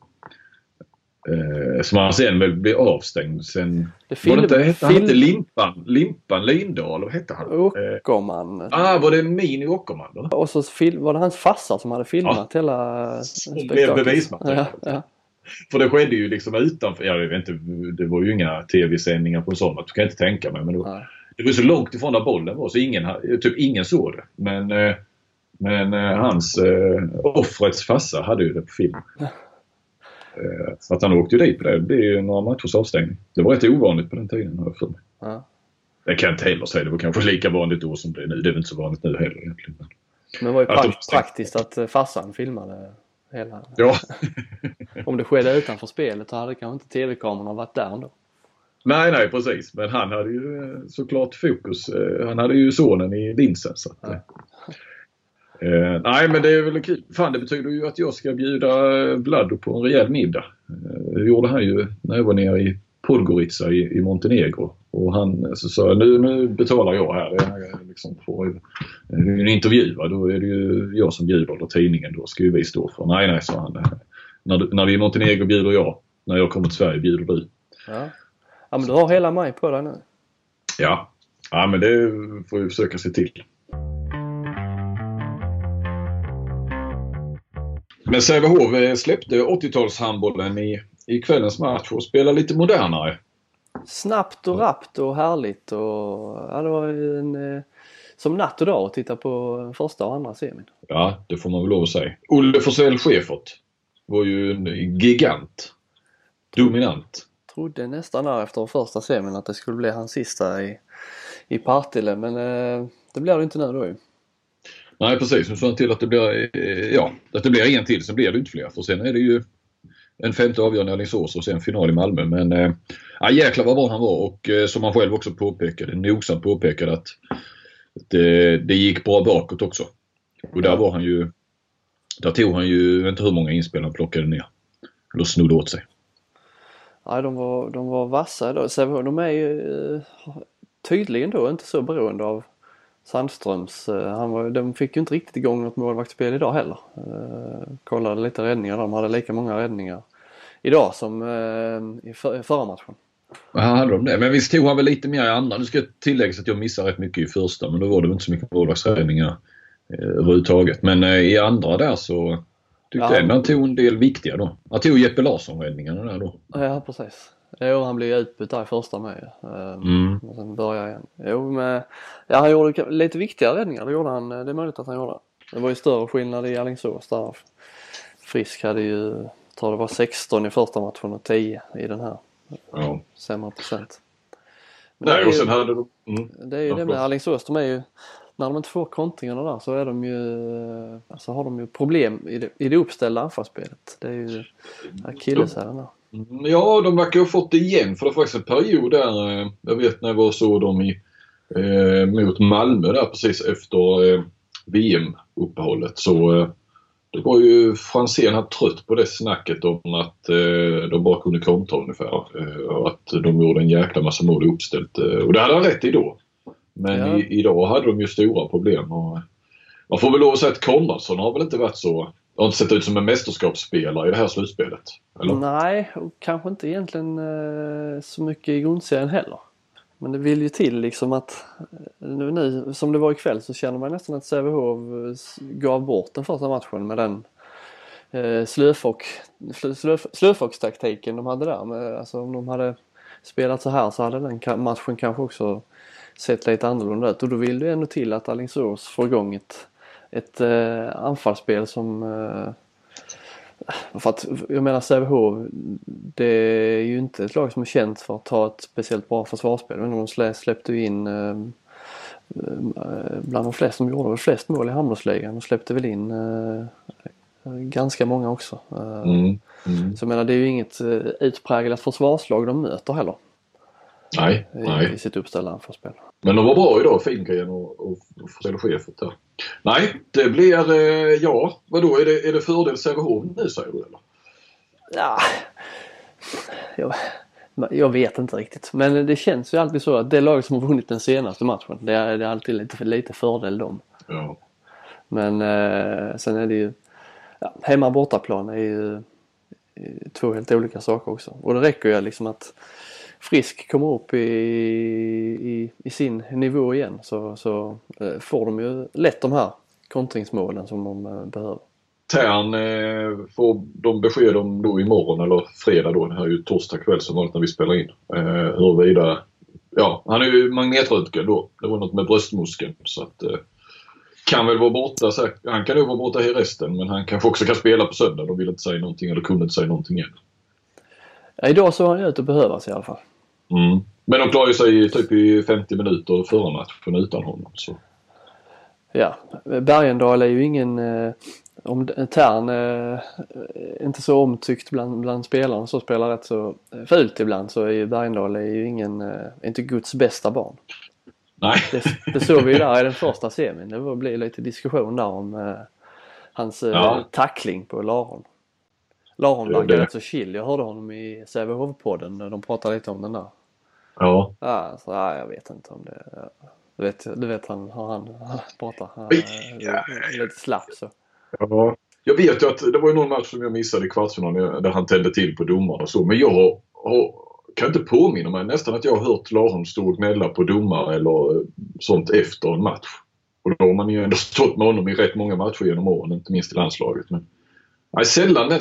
Eh, som han sen väl blev avstängd sen... Det film, var det inte, hette han inte Limpan, Limpan Lindahl? Vad hette han? Åkerman. Eh, ah, var det Mini Åkerman då? Och så var det hans farsa som hade filmat ja. hela Som blev bevismaterial. Ja, ja. För det skedde ju liksom utanför, jag vet inte, det var ju inga tv-sändningar på sånt, du kan inte tänka mig. Men det var, det var så långt ifrån där bollen var så ingen, typ ingen såg det. Men eh, men eh, hans, eh, offrets farsa hade ju det på film. Eh, så att han åkte ju dit på det. Det blev ju några matchers avstängning. Det var rätt ovanligt på den tiden har jag för mig. Ja. Det kan inte heller säga. Det var kanske lika vanligt då som det är nu. Det är väl inte så vanligt nu heller egentligen. Men det var ju prakt praktiskt att eh, farsan filmade hela... Ja. Om det skedde utanför spelet så hade kanske inte tv-kamerorna varit där ändå. Nej, nej precis. Men han hade ju eh, såklart fokus. Han hade ju sonen i linsen. Så att, ja. Eh, nej men det är väl kul. Fan det betyder ju att jag ska bjuda Vlado på en rejäl middag. Eh, det gjorde han ju när jag var nere i Podgorica i, i Montenegro. Och han så sa nu, nu betalar jag här. Är liksom för, en intervju va? Då är det ju jag som bjuder eller tidningen. Då ska ju vi stå för. Nej nej sa han. När, när vi är i Montenegro bjuder jag. När jag kommer till Sverige bjuder du. Ja. ja men du har hela maj på dig nu. Ja. Ja men det får vi försöka se till. Men Sävehof släppte 80-talshandbollen i, i kvällens match och spelade lite modernare. Snabbt och rappt och härligt och ja, det var en, eh, som natt och dag att titta på första och andra semin. Ja, det får man väl lov att säga. Olle Forsell Schäfert var ju en gigant. Dominant. Trodde nästan där efter första semin att det skulle bli hans sista i, i Partille men eh, det blir det inte nu då ju. Nej precis, nu sa han till att det blir, eh, ja, att det blir en till, sen blir det inte fler. För sen är det ju en femte avgörande i Alingsås och sen final i Malmö. Men äh, ja, jäklar vad bra han var och eh, som han själv också påpekade, nogsamt påpekade att det, det gick bra bakåt också. Och där var han ju, där tog han ju inte hur många inspel han plockade ner. Eller snodde åt sig. Nej, de var, de var vassa då. De är ju tydligen då inte så beroende av Sandströms, eh, han var, de fick ju inte riktigt igång något målvaktsspel idag heller. Eh, kollade lite räddningar, de hade lika många räddningar idag som eh, i, för, förra matchen. Ja, hade de det? Men visst tog han väl lite mer i andra. Nu ska tilläggas att jag missade rätt mycket i första men då var det inte så mycket målvaktsräddningar överhuvudtaget. Men i andra där så tyckte ja, jag ändå han tog en del viktiga då. Han tog Jeppe Larsson-räddningarna där då. Ja, precis. Jo, han blev utbytt där i första med ehm, mm. Och sen började igen. Jo, men ja, han gjorde lite viktiga räddningar. Det gjorde han. Det är möjligt att han gjorde. Det var ju större skillnad i Alingsås där. Frisk hade ju, jag tror det var 16 i första matchen och 10 i den här. Ja. Sämre procent. Men Nej, och sen hade du... Mm. Det är ju ja, det med Alingsås. De är ju, när de inte får kontringarna där så är de ju, alltså har de ju problem i det, i det uppställda anfallsspelet. Det är ju akilleshälen där. Mm, ja, de verkar ha fått det igen för det var faktiskt en period där, eh, jag vet när jag var så dem i, eh, mot Malmö där precis efter eh, VM-uppehållet så eh, det var ju Franzén här trött på det snacket om att eh, de bara kunde kontra ungefär. Eh, och att de gjorde en jäkla massa mål uppställt. Eh, och det hade han rätt i då. Men ja. i, idag hade de ju stora problem. Och, man får väl lov att säga att Konradsson har väl inte varit så har inte sett ut som en mästerskapsspelare i det här slutspelet. Eller? Nej, och kanske inte egentligen eh, så mycket i grundserien heller. Men det vill ju till liksom att eh, nu, nu som det var ikväll så känner man nästan att Sävehof eh, gav bort den första matchen med den eh, slöfock, slöf, slöfockstaktiken de hade där. Men, alltså om de hade spelat så här så hade den matchen kanske också sett lite annorlunda ut och då vill det ändå till att Alingsås får igång ett ett eh, anfallsspel som eh, för att jag menar Sävehof, det är ju inte ett lag som är känt för att ha ett speciellt bra försvarsspel. Men de släppte ju in eh, eh, bland de flesta, de gjorde väl flest mål i handbollsligan. De släppte väl in eh, ganska många också. Eh, mm. Mm. Så jag menar det är ju inget utpräglat försvarslag de möter heller. Nej, nej. I sitt uppställda anfallsspel. Men de var bra idag, Fingren och, och, och Chefet där. Nej, det blir, eh, ja, vadå, är det, är det fördel Sävehof nu säger du eller? Ja, jag, jag vet inte riktigt. Men det känns ju alltid så att det lag som har vunnit den senaste matchen, det är, det är alltid lite, lite fördel dem. Ja. Men eh, sen är det ju, ja, hemma bortaplan är ju eh, två helt olika saker också. Och det räcker ju liksom att Frisk kommer upp i, i, i sin nivå igen så, så eh, får de ju lätt de här kontringsmålen som de eh, behöver. Tern eh, får de besked om då imorgon eller fredag då. Det här är ju torsdag kväll som vanligt när vi spelar in. Eh, huruvida, ja han är ju magnetröntgen då. Det var något med bröstmuskeln så att eh, kan väl vara borta. Han kan nog vara borta i resten men han kanske också kan spela på söndag. De vill inte säga någonting eller kunde inte säga någonting än. Ja, idag såg han ut att behövas i alla fall. Mm. Men de klarade sig typ i 50 minuter förra matchen utan honom. Så. Ja, Bergendal är ju ingen, eh, om Tern eh, inte så omtyckt bland, bland spelarna så spelar rätt så fult ibland så är ju Bergendal är ju ingen, eh, inte Guds bästa barn. Nej. Det, det såg vi ju där i den första semin. Det bli lite diskussion där om eh, hans eh, Ja. tackling på Laron. Laron verkar rätt så chill. Jag hörde honom i Sävehof-podden de pratade lite om den där. Ja. Ja, så, ja, jag vet inte om det... Du vet, du vet han, hur han, pratar. Han är lite slapp så. ja. Jag vet ju att det var ju någon match som jag missade i kvartsfinalen där han tände till på domaren och så. Men jag har, har, kan inte påminna mig nästan att jag har hört Larsson stå och gnälla på domare eller eh, sånt efter en match. Och då har man ju ändå stått med honom i rätt många matcher genom åren, inte minst i landslaget. Men nej, sällan den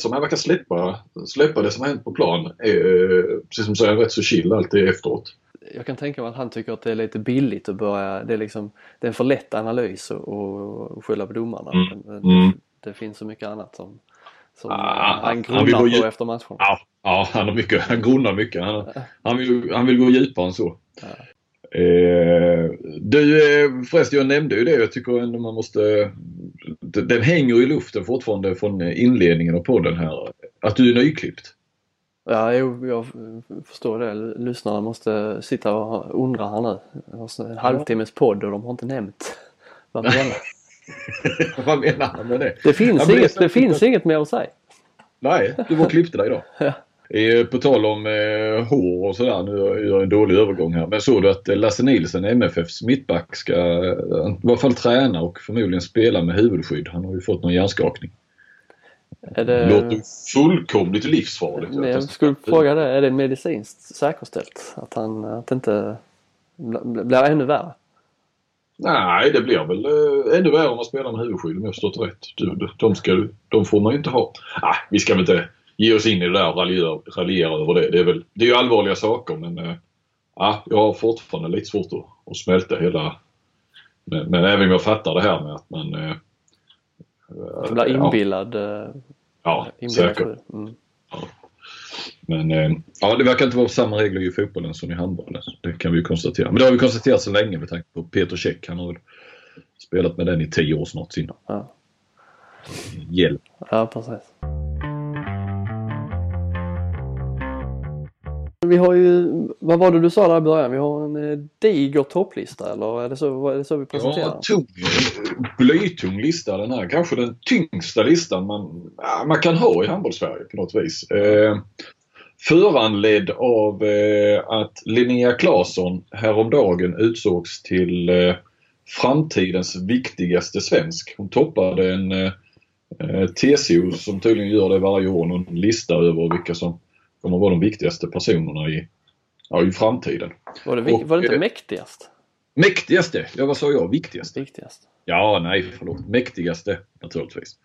som han verkar släppa, släppa det som har hänt på plan. Eh, precis som du säger, rätt så chill alltid efteråt. Jag kan tänka mig att han tycker att det är lite billigt att börja. Det är liksom det är en för lätt analys och, och skylla på domarna. Mm. Men, Mm. Det finns så mycket annat som, som Ah, han han grunnar gå på djup- efter matchen. Ja, ja han, har mycket, han grunnar mycket. Han, han, vill, han vill gå djupare än så. Eh, du, eh, förresten jag nämnde ju det. Jag tycker ändå man måste... Den, hänger i luften fortfarande från inledningen av podden här. Att du är nyklippt. Ja, jo, jag förstår det. Lyssnarna måste sitta och undra här nu. Det En halvtimmes podd och de har inte nämnt vad man menar. Vad menar han med det? Det finns, Ja, inget, så- det finns inget mer att säga. Nej, du var klippte dig idag. Ja. Eh, På tal om eh, hår och sådär, nu gör jag en dålig övergång här. Men såg du att eh, Lasse Nilsson, MFFs mittback, ska eh, i alla fall träna och förmodligen spela med huvudskydd. Han har ju fått någon hjärnskakning. Är Det låter fullkomligt livsfarligt. men jag skulle fråga det, är det medicinskt säkerställt? Att, han, att det inte bl- blir ännu värre? Nej, det blir väl eh, ännu värre om man spelar med huvudskydd om jag förstått rätt. De, ska, de får man ju inte ha. Ah, vi ska väl inte ge oss in i det där och raljera, raljera över det. Det är, väl, det är ju allvarliga saker men eh, ah, jag har fortfarande lite svårt att, att smälta hela... Men, men även om jag fattar det här med att man... Eh, Det blir inbillad. eh, Ja, inbillad säkert. Mm. Men eh, ja, det verkar inte vara samma regler i fotbollen som i handbollen. Det kan vi ju konstatera. Men det har vi konstaterat så länge med tanke på Peter Käck. Han har väl spelat med den i tio år snart innan. Ja. Hjälp. ja, precis. Vi har ju, vad var det du sa där i början? Vi har en eh, diger topplista eller är det så, är det så vi presenterar? Ja, tung, blytung lista den här. Kanske den tyngsta listan man, man kan ha i handbollssverige på något vis. Eh, föranledd av eh, att Linnea Claesson häromdagen utsågs till eh, framtidens viktigaste svensk. Hon toppade en eh, eh, TCO som tydligen gör det varje år, någon lista över vilka som kommer vara de viktigaste personerna i, ja, i framtiden. Var det, Och, var det inte eh, mäktigast? Mäktigaste, ja vad sa jag? Viktigaste? Viktigast. Ja, nej förlåt. Mäktigaste naturligtvis.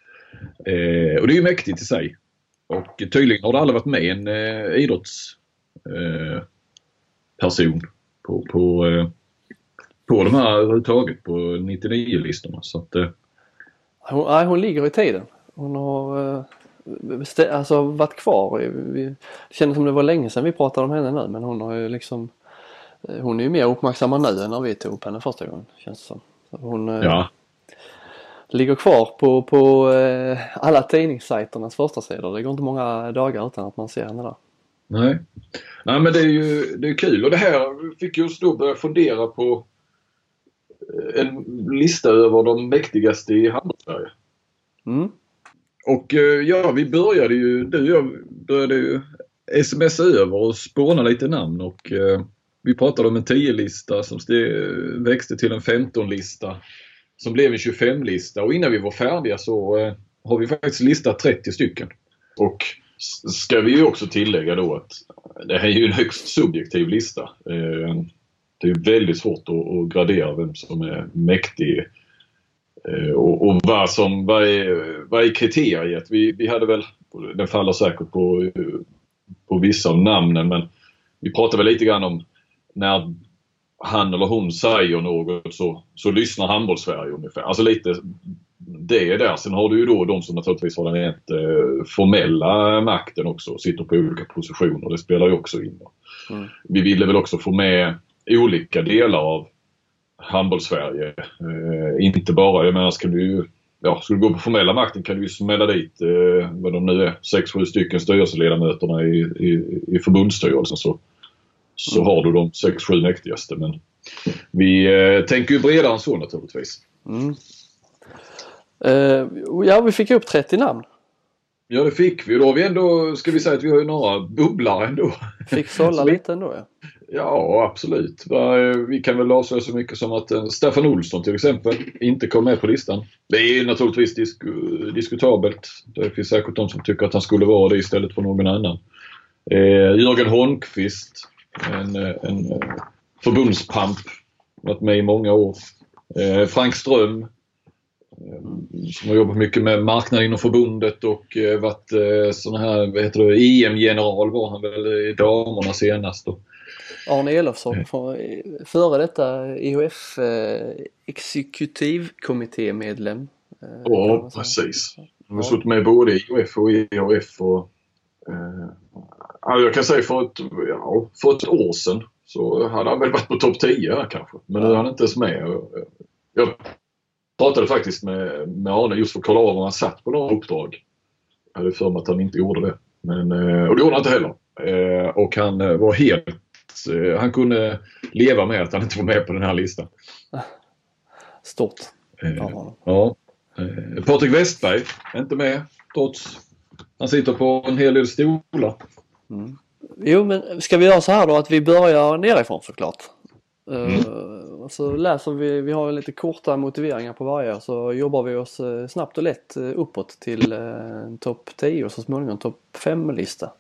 Eh, och det är ju mäktigt i sig. Och tydligen har det aldrig varit med en eh, idrottsperson eh, på, på, eh, på de här överhuvudtaget på 99-listorna. Så att, eh, Hon, nej, hon ligger i tiden. Hon har alltså, varit kvar. det kändes som det var länge sedan vi pratade om henne nu men hon har ju liksom eh, Hon är ju mer uppmärksammad nu än när vi tog upp henne första gången känns det som. Hon eh, ja. ligger kvar på, på eh, alla tidningssajternas första sidor. Det går inte många dagar utan att man ser henne där. Nej. Nej men det är ju det är kul och det här fick oss då börja fundera på en lista över de mäktigaste i handbollssverige. Mm. Och eh, ja, vi började ju, du och jag började ju smsa över och spåna lite namn och eh, vi pratade om en 10-lista som ste- växte till en 15-lista som blev en 25-lista och innan vi var färdiga så eh, har vi faktiskt listat 30 stycken. Och s- ska vi ju också tillägga då att det här är ju en högst subjektiv lista. Eh, det är väldigt svårt att, att gradera vem som är mäktig Eh, och, och vad, som, vad, är, vad är kriteriet? Vi, vi hade väl, den faller säkert på, eh, på vissa av namnen men vi pratar väl lite grann om när han eller hon säger något så, så lyssnar handbollssverige ungefär. Alltså lite det är där. Sen har du ju då de som naturligtvis har den rent eh, formella makten också. Sitter på olika positioner. Det spelar ju också in. Mm. Vi ville väl också få med olika delar av handbollssverige. Eh, inte bara, jag menar ska du ja, ska du gå på formella makten kan du ju smälla dit eh, vad de nu är, 6-7 stycken styrelseledamöterna i, i, i förbundsstyrelsen så, så mm. har du de 6-7 mäktigaste. Men vi eh, tänker ju bredare än så naturligtvis. Mm. Uh, ja, vi fick upp 30 namn. Ja, det fick vi. Då har vi ändå, ska vi säga att vi har ju några bubblare ändå. Fick sålla lite ändå ja. Ja, absolut. Eh, vi kan väl avslöja så mycket som att eh, Staffan Olsson till exempel inte kom med på listan. Det är naturligtvis disk diskutabelt. Det finns säkert de som tycker att han skulle vara det istället för någon annan. Eh, Jörgen Holmqvist, en, eh, en förbundspamp. Varit med i många år. Eh, Frank Ström, som har jobbat mycket med marknaden inom förbundet och varit sån här, vad heter det, EM-general var han väl i damerna senast. Och, Arne Elofsson, mm. före detta IHF eh, exekutivkommittémedlem. Eh, ja, precis. Han har suttit med både i IHF och IHF och eh, jag kan säga för ett, ja, för ett år sedan så hade han väl varit på topp 10 här kanske. Men nu är han inte ens med. Jag pratade faktiskt med, med Arne just för att kolla av om han satt på några uppdrag. Jag hade för mig att han inte gjorde det. Men, eh, och det gjorde han inte heller. Eh, och han var helt Eh, han kunde leva med att han inte var med på den här listan. Stort eh, Ja. Eh, Patrik Westberg är inte med trots han sitter på en hel del stolar. Mm. Jo men ska vi göra så här då att vi börjar nerifrån såklart. Mm. Uh, så läser vi, vi har lite korta motiveringar på varje så jobbar vi oss snabbt och lätt uppåt till uh, topp 10 och så småningom topp 5-lista.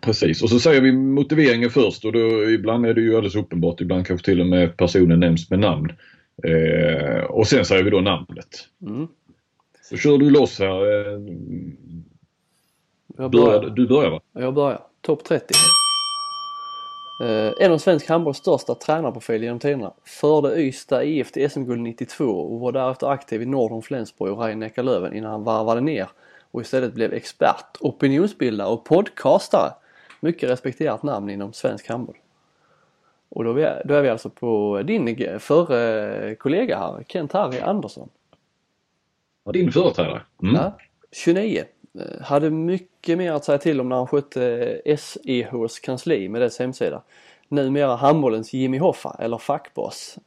Precis och så säger vi motiveringen först och då ibland är det ju alldeles uppenbart, ibland kanske till och med personen nämns med namn. Eh, och sen säger vi då namnet. Mm. Så kör du loss här. Eh, jag börjar. Börjar, du börjar va? Jag börjar. Topp 30. Eh, en av svensk handbolls största tränarprofiler genom tiderna. Förde Ystad IF till SM-guld 92 och var därefter aktiv i Nordholm, Flensburg och rhein löven innan han varvade ner och istället blev expert, opinionsbildare och podcastare mycket respekterat namn inom svensk handboll. Och då är, vi, då är vi alltså på din förre kollega här, Kent-Harry Andersson. Ja, din företrädare. Mm. Ja, 29. Eh, hade mycket mer att säga till om när han skötte SEHs kansli med dess hemsida. Numera handbollens Jimmy Hoffa eller fackboss.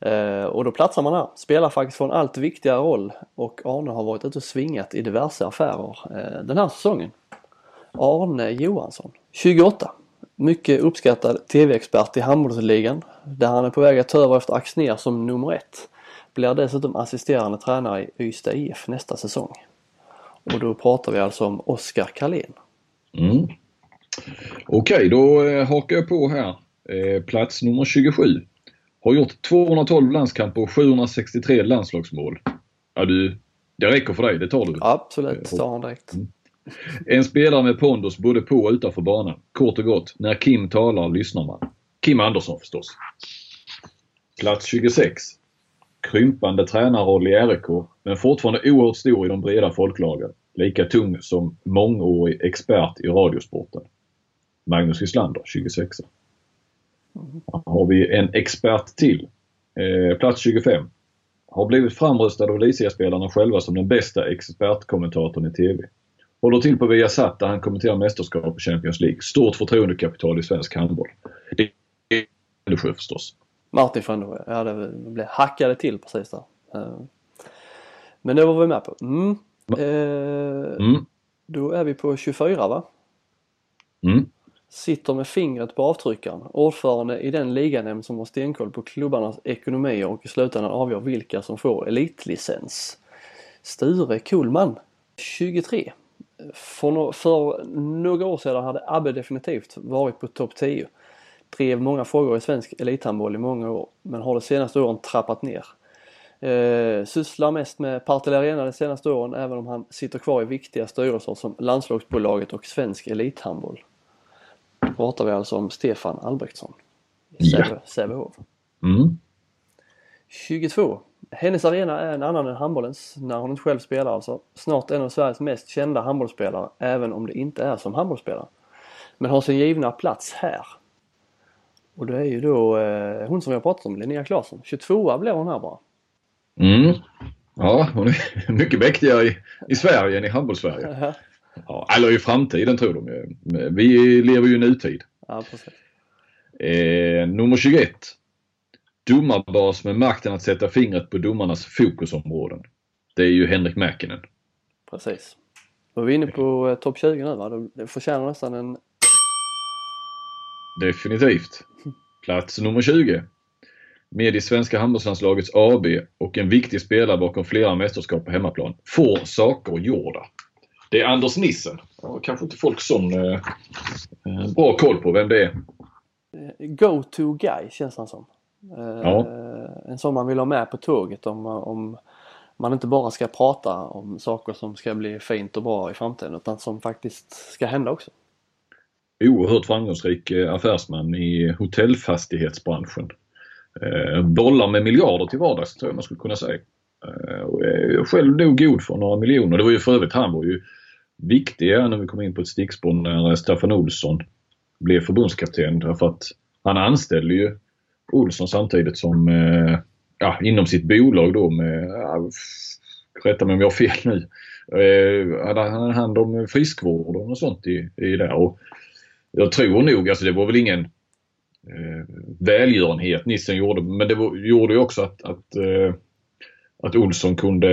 Eh, och då platsar man här. Spelar faktiskt för en allt viktigare roll och Arne har varit ute och svingat i diverse affärer eh, den här säsongen. Arne Johansson, 28. Mycket uppskattad TV-expert i handbollsligan där han är på väg att ta över efter Axner som nummer ett. Blir dessutom assisterande tränare i Ystad IF nästa säsong. Och då pratar vi alltså om Oskar Karlén. Mm. Okej, okay, då eh, hakar jag på här. Eh, plats nummer 27. Har gjort 212 landskamper och 763 landslagsmål. Ja du, det räcker för dig, det tar du? Absolut, tar han direkt. Mm. En spelare med pondus både på och utanför banan. Kort och gott, när Kim talar lyssnar man. Kim Andersson förstås. Plats 26. Krympande tränarroll i RIK, men fortfarande oerhört stor i de breda folklagen. Lika tung som mångårig expert i radiosporten. Magnus Wislander, 26. Har vi en expert till. Eh, plats 25. Har blivit framröstad av Elitserien-spelarna själva som den bästa expertkommentatorn i TV. Håller till på Viasat där han kommenterar mästerskap och Champions League. Stort förtroendekapital i svensk handboll. Det är Frändesjö förstås. Martin Frändesjö, ja det blev hackade till precis där. Eh, men det var vi med på. Mm. Eh, mm. Då är vi på 24 va? Mm. Sitter med fingret på avtryckaren. Ordförande i den liganämnd som har stenkoll på klubbarnas ekonomier och i slutändan avgör vilka som får elitlicens. Sture Kullman, 23 för, no för några år sedan hade Abbe definitivt varit på topp 10. Drev många frågor i svensk elithandboll i många år men har de senaste åren trappat ner. Eh, sysslar mest med Partille Arena de senaste åren även om han sitter kvar i viktiga styrelser som landslagsbolaget och Svensk Elithandboll. Då pratar vi alltså om Stefan Albrektsson. Ja. Säve- Sävehof. Mm. 22. Hennes arena är en annan än handbollens, när hon inte själv spelar alltså. Snart en av Sveriges mest kända handbollsspelare, även om det inte är som handbollsspelare. Men har sin givna plats här. Och det är ju då eh, hon som har pratat om, Linnea Claesson. 22 blev hon här bara. Mm. Ja, hon är mycket mäktigare i, i Sverige än i handbollssverige. Ja, eller i framtiden tror de ju. Vi lever ju i nutid. Ja, precis. Eh, nummer 21. Domarbas med makten att sätta fingret på domarnas fokusområden. Det är ju Henrik Mäkinen. precis. Då är vi inne på eh, topp 20 nu va? Det förtjänar nästan en... Definitivt. Plats nummer 20. Med i svenska handbollslandslagets AB och en viktig spelare bakom flera mästerskap på hemmaplan. Får saker gjorda. Det är Anders Nissen. Ja, kanske inte folk sån eh, eh, bra koll på vem det är. Go-to guy känns han som. Eh, Ja. En sån man vill ha med på tåget om, om man inte bara ska prata om saker som ska bli fint och bra i framtiden utan som faktiskt ska hända också. Oerhört framgångsrik eh, affärsman i hotellfastighetsbranschen. Eh, bollar med miljarder till vardags tror jag man skulle kunna säga. Eh, själv nog god för några miljoner. Det var ju för övrigt, han var ju viktig när vi kom in på ett stickspår när Staffan Olsson blev förbundskapten därför att han anställde ju Olsson samtidigt som eh, ja, inom sitt bolag då med, ja, rätta mig om jag har fel nu, eh, hade han hand om friskvården och sånt i, i där. Och jag tror nog, alltså det var väl ingen eh, välgörenhet Nissen gjorde men det var, gjorde ju också att, att, eh, att Olsson kunde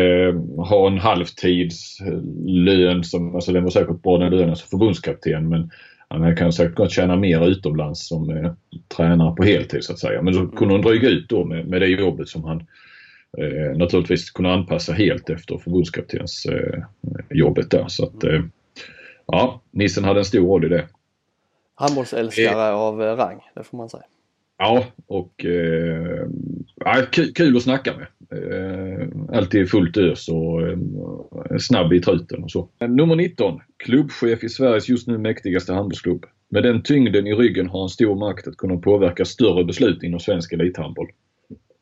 ha en halvtidslön eh, som, alltså den var säkert bra den lönen som förbundskapten men han kan säkert tjäna mer utomlands som eh, tränare på heltid så att säga. Men så kunde hon dryga ut då med, med det jobbet som han eh, naturligtvis kunde anpassa helt efter förbundskaptens eh, jobbet där. Så att eh, ja, Nissen hade en stor roll i det. Handbollsälskare av eh, rang, det får man säga. Ja, och eh, ja, kul, kul att snacka med. Eh, alltid fullt ös och eh, snabb i truten och så. Nummer 19. Klubbchef i Sveriges just nu mäktigaste handbollsklubb. Med den tyngden i ryggen har han stor makt att kunna påverka större beslut inom svensk elithandboll.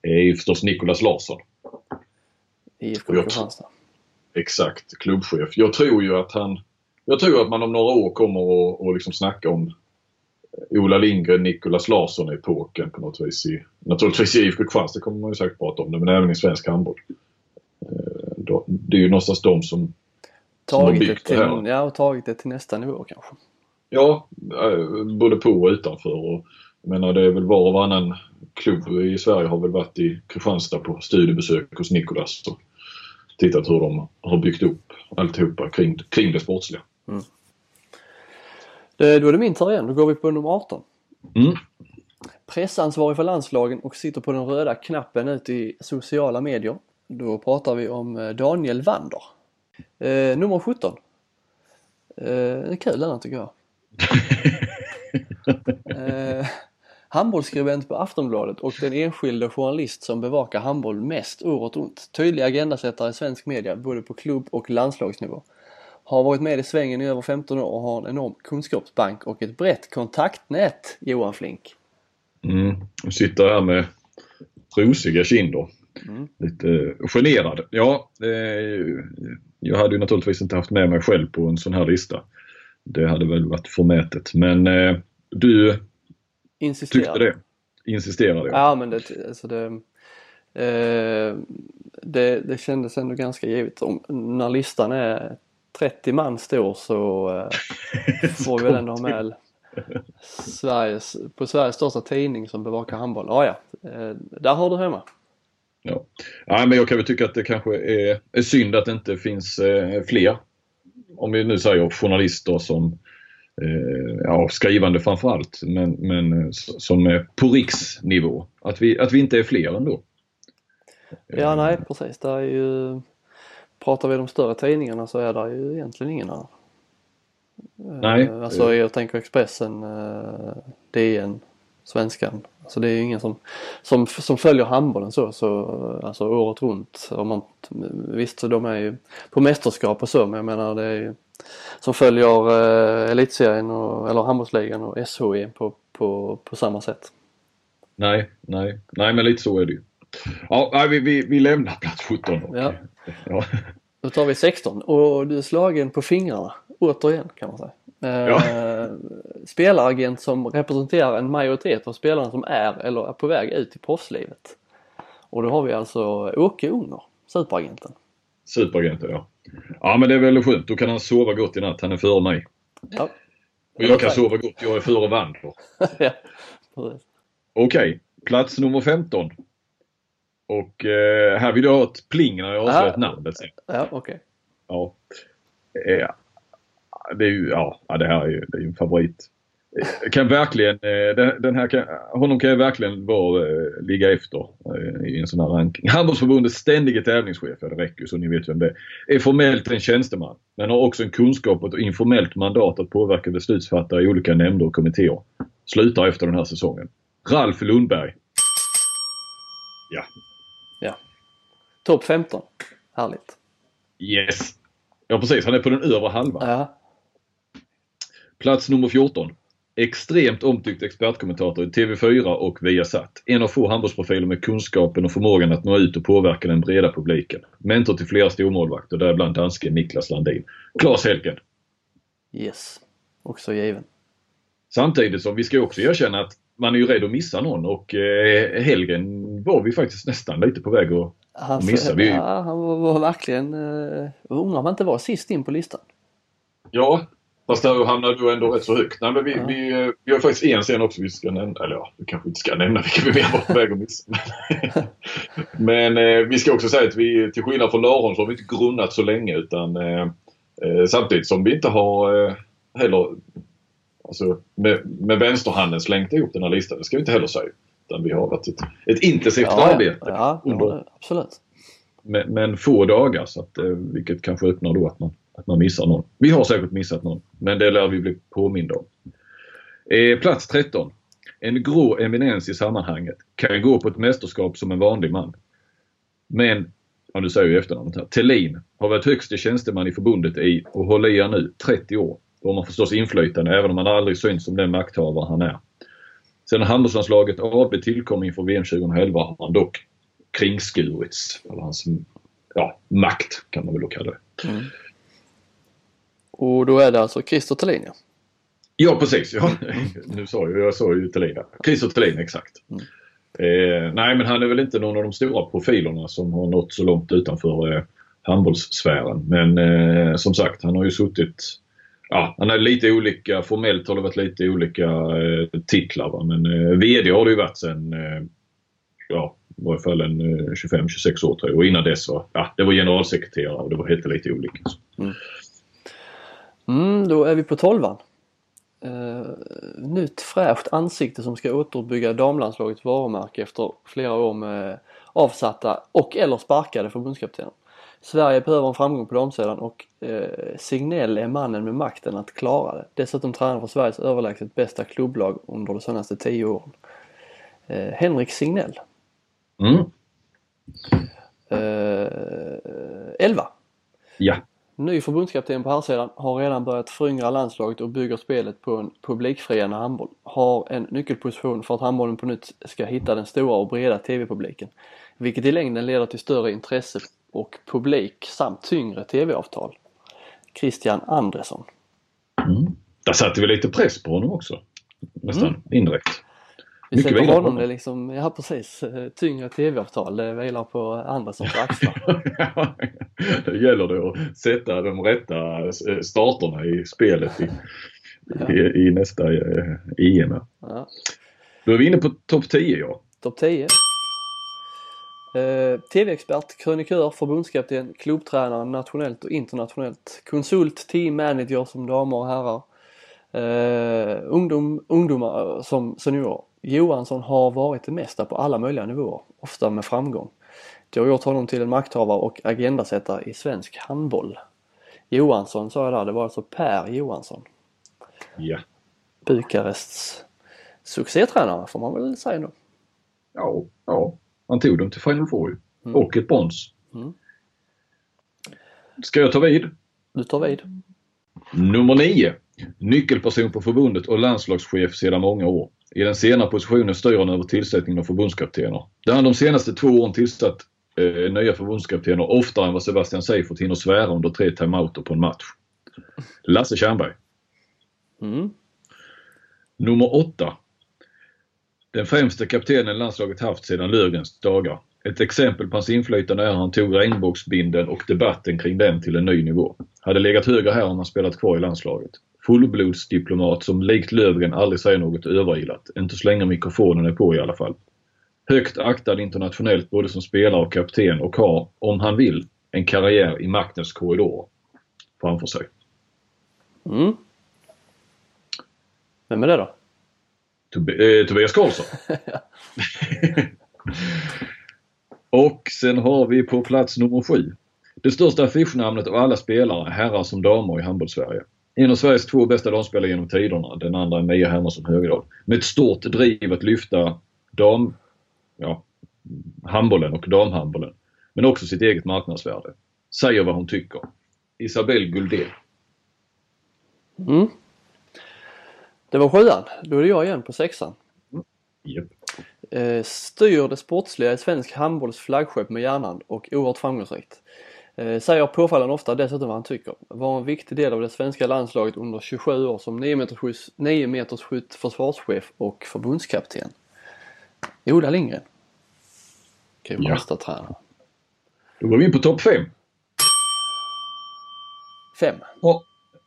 Det är ju förstås Nicolas Larsson. IFK Jag- Kristianstad. Exakt, klubbchef. Jag tror ju att han... Jag tror att man om några år kommer att och liksom snacka om Ola Lindgren, Nicolas Larsson-epoken på något vis. I, naturligtvis i IFK Kristianstad kommer man ju säkert prata om det, men även i svensk handboll. Eh, Det är ju någonstans de som... som har Tagit det, byggt till, det här. ja, och tagit det till nästa nivå kanske. Ja, eh, både på och utanför. Och, jag menar det är väl var och varannan klubb i Sverige har väl varit i Kristianstad på studiebesök hos Nicolas och tittat hur de har byggt upp alltihopa kring, kring det sportsliga. Eh, Då är det min tur igen. Då går vi på nummer 18. Mm. Pressansvarig för landslagen och sitter på den röda knappen ute i sociala medier. Då pratar vi om eh, Daniel Wander. Eh, nummer 17. Eh, det är kul den tycker jag. eh, handbollsskribent på Aftonbladet och den enskilde journalist som bevakar handboll mest året runt. Tydlig agendasättare i svensk media både på klubb och landslagsnivå. Har varit med i svängen i över 15 år och har en enorm kunskapsbank och ett brett kontaktnät, Johan Flink. Mm. Jag sitter här med rosiga kinder. Lite eh, generad. Ja, eh, jag hade ju naturligtvis inte haft med mig själv på en sån här lista. Det hade väl varit förmätet. Men eh, du Insisterar. tyckte det. Insisterade jag. Ja men det, alltså det, eh, det, det kändes ändå ganska givet. Om, när listan är 30 man stor så eh, får vi väl ändå ha med Sveriges, på Sveriges största tidning som bevakar handboll. Ja, ja, eh, där har du hemma. Ja. ja, men jag kan väl tycka att det kanske är, är synd att det inte finns eh, fler. Om vi nu säger journalister som eh, ja, skrivande framförallt, men, men eh, som är på riksnivå. Att vi, att vi inte är fler ändå. Ja, nej precis. Det är ju, pratar vi de större tidningarna så är det ju egentligen ingen här. Nej. Eh, Alltså jag tänker Expressen, eh, DN, Svenskan. Så det är ingen som, som, som följer handbollen så, så alltså året runt. Om man, visst, de är ju på mästerskap och så men jag menar det är ju som följer eh, elitserien och, eller handbollsligan och SHE på, på, på samma sätt. Nej, nej, nej men lite så är det ju. Ja, vi, vi, vi lämnar plats 17. Och, Ja. Ja. Då tar vi 16 och du är slagen på fingrarna återigen kan man säga. Eh, Spelaragent som representerar en majoritet av spelarna som är eller är på väg ut i proffslivet. Och då har vi alltså Åke Unger, superagenten. Superagenten ja. Ja men det är väl skönt. Då kan han sova gott i natt. Han är före mig. Ja. Och jag kan sova gott. Jag är före Wander. ja. Okej, plats nummer 15. Och eh, här vill jag ha ett pling när jag avslöjar Ah. namnet sen. Ja, okej. Ja. Eh, det är ju, ja, det här är ju, det är ju en favorit. Eh, Kan verkligen, eh, den, här kan, honom kan jag verkligen vara, eh, ligga efter i en sån här ranking. Handbollsförbundets ständige tävlingschef, ja det räcker så ni vet vem det är. Är formellt en tjänsteman men har också en kunskap och ett informellt mandat att påverka beslutsfattare i olika nämnder och kommittéer. Slutar efter den här säsongen. Ralf Lundberg. Ja. Topp 15. Härligt. Yes. Ja precis, han är på den övre halvan. Ja. Plats nummer 14. Extremt omtyckt expertkommentator i TV4 och Viasat. En av få handbollsprofiler med kunskapen och förmågan att nå ut och påverka den breda publiken. Mentor till flera stormålvakter, däribland danske Niklas Landin. Claes Helgen. Yes. Också given. Samtidigt som vi ska också erkänna att man är ju rädd att missa någon och eh, Helgen var vi faktiskt nästan lite på väg att Han, missa. Vi, ja, han var, var verkligen... Uh, undrar om han inte var sist in på listan. Ja, fast där hamnade du ändå rätt så högt. Nej, men vi, Ja. vi, eh, vi har faktiskt en scen också vi ska nämna. Eller ja, vi kanske inte ska nämna vilka vi mer var på väg att missa. men eh, vi ska också säga att vi till skillnad från Laron så har vi inte grunnat så länge utan eh, eh, samtidigt som vi inte har eh, heller alltså, med, med vänsterhanden slängt ihop den här listan. Det ska vi inte heller säga. Utan vi har varit ett, ett intensivt Ja, arbete ja, under ja, absolut. men, men få dagar så att, eh, vilket kanske öppnar då att man, att man missar någon. Vi har säkert missat någon men det lär vi bli påminda om. Eh, plats 13. En grå eminens i sammanhanget kan gå på ett mästerskap som en vanlig man. Men, ja nu säger ju efternamnet här, Tellin har varit högste tjänsteman i förbundet i, och håller i nu, 30 år. Då har man förstås inflytande även om han aldrig syns som den makthavare han är. Sedan handbollslandslaget AB tillkom inför VM 2011 har han dock kringskurits. Eller hans ja, makt kan man väl då kalla det. Och då är det alltså Christer Thelin ja. Ja precis, ja. nu sa jag, jag sa ju Thelin. Christer Thelin exakt. Eh, nej men han är väl inte någon av de stora profilerna som har nått så långt utanför eh, handbollssfären. Men eh, som sagt han har ju suttit Ja, han har lite olika, formellt har det varit lite olika eh, titlar va? men eh, VD har det ju varit sen eh, ja, i varje fall en eh, 25-26 år tror jag. Och innan dess var, ja, det var generalsekreterare och det var helt lite olika. Mm, mm då är vi på tolvan. Uh, nytt fräscht ansikte som ska återuppbygga damlandslagets varumärke efter flera år med avsatta och eller sparkade förbundskaptener. Sverige behöver en framgång på damsidan och uh, Signell är mannen med makten att klara det. Dessutom tränar för Sveriges överlägset bästa klubblag under de senaste tio åren. Uh, Henrik Signell. Mm. Uh, 11. Ja. Ny förbundskapten på herrsidan har redan börjat föryngra landslaget och bygger spelet på en publikfriande handboll. Har en nyckelposition för att handbollen på nytt ska hitta den stora och breda TV-publiken. Vilket i längden leder till större intresse och publik samt tyngre TV-avtal. Christian Andresson. Mm. Där satte vi lite press på honom också. Nästan indirekt. Vi Mycket sätter honom, det liksom, ja precis, eh, tyngre TV-avtal. Det vilar på Andressons axlar. det gäller det att sätta de rätta eh, starterna i spelet i, i, i nästa eh, EM. Ja. Då är vi inne på topp 10 ja. Topp 10. Eh, TV-expert, krönikör, förbundskapten, klubbtränare nationellt och internationellt. Konsult, team manager som damer och herrar. Eh, ungdom, ungdomar som seniorer. Johansson har varit det mesta på alla möjliga nivåer, ofta med framgång. Det har gjort honom till en makthavare och agendasättare i svensk handboll. Johansson sa jag där, det var alltså Per Johansson. Ja. Bukarests succétränare får man väl säga nu. Ja, ja. Han tog dem till Final Four ju. Och ett brons. Mm. Ska jag ta vid? Du tar vid. Nummer 9. Nyckelperson på förbundet och landslagschef sedan många år. I den senare positionen styr han över tillsättningen av förbundskaptener. Där han de senaste två åren tillsatt eh, nya förbundskaptener oftare än vad Sebastian Seifert hinner svära under tre timeouter på en match. Lasse Tjernberg. Mm. Nummer 8. Den främste kaptenen landslaget haft sedan Löfgrens dagar. Ett exempel på hans inflytande är att han tog regnbågsbindeln och debatten kring den till en ny nivå. Hade legat högre här om han spelat kvar i landslaget. Fullblodsdiplomat som likt Löfgren aldrig säger något överilat. Inte så länge mikrofonen är på i alla fall. Högt aktad internationellt både som spelare och kapten och har, om han vill, en karriär i maktens korridorer framför sig. Mm. Vem är det då? Tob- eh, Tobias Karlsson. och sen har vi på plats nummer sju. Det största affischnamnet av alla spelare, herrar som damer i handbollssverige. En av Sveriges två bästa damspelare genom tiderna. Den andra är Mia Hermansson Högdahl. Med ett stort driv att lyfta dam, ja, handbollen och damhandbollen. Men också sitt eget marknadsvärde. Säger vad hon tycker. Isabelle Guldén. Mm. Det var sjuan. Då är det jag igen på sexan. Japp. Eh, styr det sportsliga i svensk handbolls flaggskepp med hjärnan och oerhört framgångsrikt. Eh, säger påfallande ofta dessutom vad han tycker. Var en viktig del av det svenska landslaget under 27 år som 9 meters, skjuts, 9 meters skytt försvarschef och förbundskapten. Ola Lindgren. Kristianstad-tränare. Då går vi in på topp 5. Fem.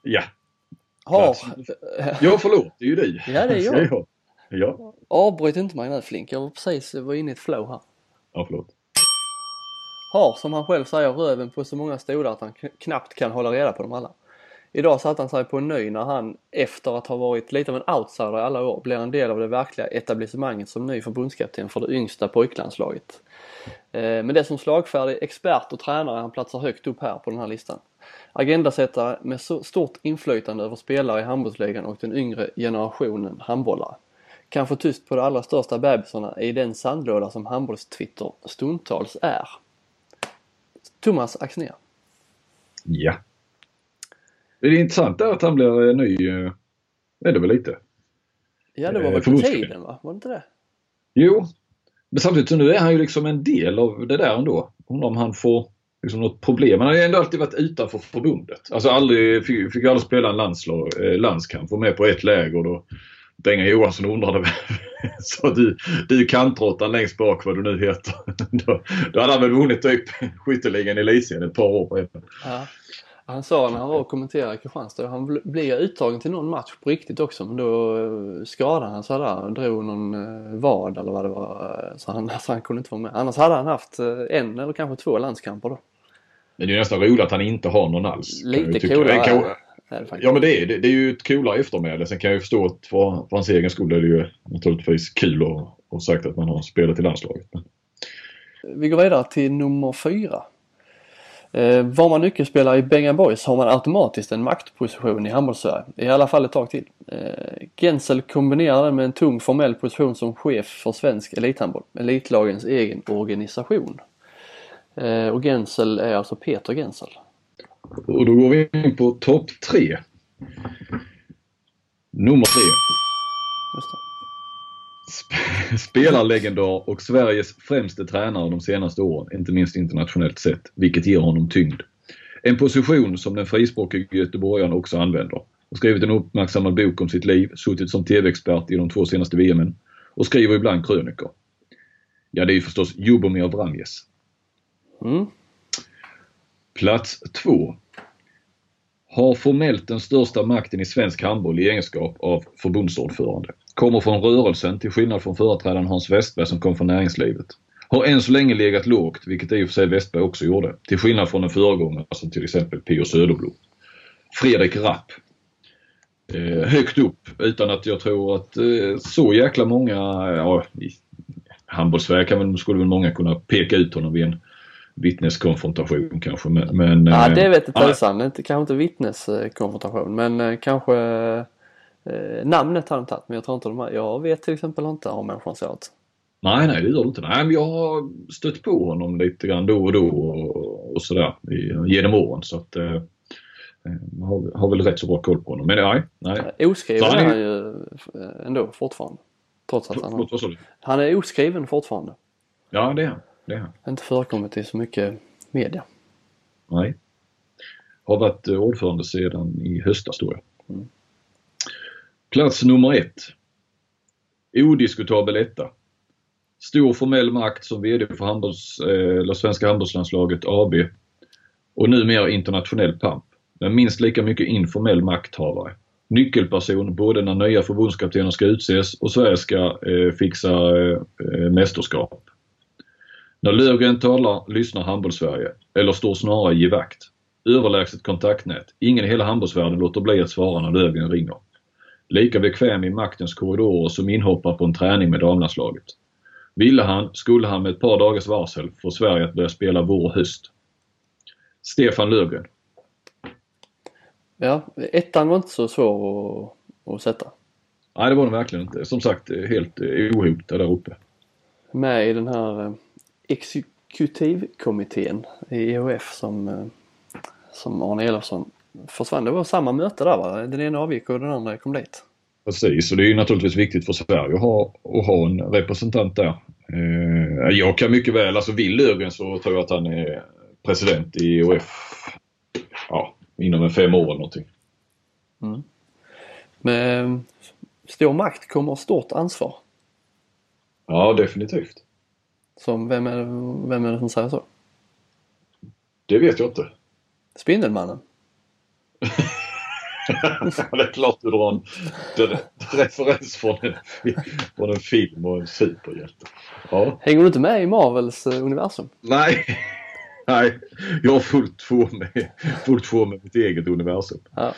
Ja. Har... Ja, förlåt. Det är ju du. Ja, det är jag. Ja, ja. Avbryt inte mig nu Flink. Jag var precis var inne i ett flow här. ja förlåt. Har, som han själv säger, röven på så många stolar att han kn- knappt kan hålla reda på dem alla. Idag satte han sig på en ny när han, efter att ha varit lite av en outsider i alla år, blir en del av det verkliga etablissemanget som ny förbundskapten för det yngsta pojklandslaget. Eh, men det som slagfärdig expert och tränare han platsar högt upp här på den här listan. Agendasättare med så stort inflytande över spelare i handbollsligan och den yngre generationen handbollare. Kanske tyst på de allra största bebisarna i den sandlåda som handbollstwitter stundtals är. Thomas Axnér. Ja. Det är intressant är att han blir ny. eh, Är det väl lite? Ja det var Eh, väl på tiden va? Var det inte det? Jo. Men samtidigt så nu är han ju liksom en del av det där ändå. Undrar om han får liksom något problem. Han har ju ändå alltid varit utanför förbundet. Alltså aldrig, fick, fick aldrig spela en landslag, eh, landskamp. Var med på ett läger då Benga Johansson undrade så du, du kantråttan längst bak vad du nu heter. då, då hade han väl vunnit typ skytteligan i Elitserien ett par år på ett. Ja. Han sa när han var och kommenterade Kristianstad, han bl- blev uttagen till någon match på riktigt också men då eh, skadade han sig där och drog någon eh, vad eller vad det var eh, så han, så han kunde inte vara med. Annars hade han haft en eller kanske två landskamper då. Men det är nästan roligt att han inte har någon alls. Lite coolare kan-. Ja men det är det. Det är ju ett coolare eftermäle. Sen kan jag ju förstå att för, för hans egen skull är det ju naturligtvis kul att ha sagt att man har spelat i landslaget. Men, Vi går vidare till nummer fyra. Eh, var man nyckelspelare i Bengan Boys har man automatiskt en maktposition i handbollssverige. I alla fall ett tag till. Eh, Gensel kombinerar det med en tung formell position som chef för svensk elithandboll. Elitlagens egen organisation. Eh, och Gensel är alltså Peter Gensel. och då går vi in på topp tre. Nummer tre. Just det. Sp- Spelarlegendar och Sveriges främste tränare de senaste åren, inte minst internationellt sett, vilket ger honom tyngd. En position som den frispråkige göteborgaren också använder. Och skrivit en uppmärksammad bok om sitt liv, suttit som TV-expert i de två senaste VMen och skriver ibland krönikor. Ja, det är ju förstås Jubomir Vranjes. Mm. Plats två. Har formellt den största makten i svensk handboll i egenskap av förbundsordförande. Kommer från rörelsen till skillnad från företrädaren Hans Westberg som kom från näringslivet. Har än så länge legat lågt, vilket i och för sig Westberg också gjorde. Till skillnad från en föregångare som till exempel P.O. Söderblom. Fredrik Rapp. Eh, högt upp utan att jag tror att eh, så jäkla många, ja i handbollssverige kan väl, skulle väl många kunna peka ut honom vid en vittneskonfrontation kanske. Men, men, Ja eh, det vet inte tusan. Inte, kanske inte vittneskonfrontation men eh, kanske eh, namnet har de tagit men jag tror inte de här, Jag vet till exempel inte om människan ser ut. Nej, nej det gör det inte. Nej, men jag har stött på honom lite grann då och då och, och sådär genom åren. Så att, eh, har, har väl rätt så bra koll på honom. Men nej, nej. Oskriven är han ju eh, ändå fortfarande. Trots att han, har, han är oskriven fortfarande. Ja, det är han. Det är han. Inte förekommit i så mycket media. Nej. Har varit ordförande sedan i höstas tror jag. Mm. Plats nummer ett. Odiskutabel etta. Stor formell makt som VD för handbolls, eh, eller Svenska handbollslandslaget AB och numera internationell pamp. Men minst lika mycket informell makthavare. Nyckelperson både när nya förbundskaptener ska utses och Sverige ska eh, fixa eh, mästerskap. När Löfgren talar lyssnar handbollssverige, eller står snarare givakt. Överlägset kontaktnät. Ingen i hela handbollsvärlden låter bli att svara när Löfgren ringer. Lika bekväm i maktens korridorer som inhoppar på en träning med damlandslaget. Ville han, skulle han med ett par dagars varsel få Sverige att börja spela vår och höst. Stefan Löfgren. Ja, ettan var inte så svår att, att sätta. Nej, det var den verkligen inte. Som sagt, helt ohotad där uppe. Med i den här eh, exekutivkommittén i EHF som, eh, som Arne Elofsson försvann. Det var samma möte där va? Den ena avgick och den andra kom dit. Precis, och det är ju naturligtvis viktigt för Sverige att ha, att ha en representant där. Eh, jag kan mycket väl, alltså vill Löfgren så tror jag att han är president i EOF ja, inom en fem år eller någonting. Mm. Med stor makt kommer stort ansvar. Ja, definitivt. Som vem är, vem är det som säger så? Det vet jag inte. Spindelmannen? det är klart du drar en referens från en, från en film och en superhjälte. Ja. Hänger du inte med i Marvels eh, universum? Nej, Nej, jag har fullt få med, fullt få med mitt eget universum. Ja.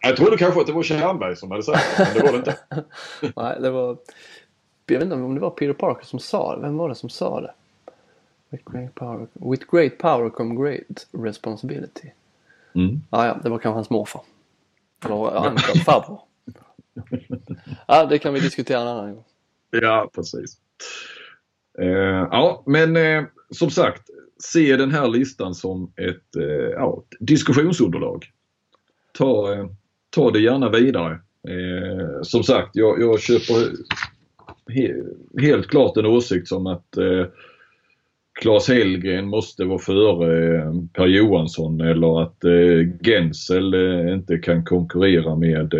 Jag trodde kanske att det var Tjernberg som hade sagt det, men det var det inte. Nej, det var... Jag vet inte om det var Peter Parker som sa det. Vem var det som sa det? With great power, with great power come great responsibility. Mm. Ah, ja, det var kanske hans morfar. Eller Anton farbror. ja, det kan vi diskutera en annan gång. Ja, precis. Uh, ja, men uh, som sagt, se den här listan som ett, uh, ja, diskussionsunderlag. Ta, ta det gärna vidare. som sagt, jag, jag köper he, helt klart en åsikt som att Claes Hellgren måste vara före eh, Per Johansson eller att eh, Gensel eh, inte kan konkurrera med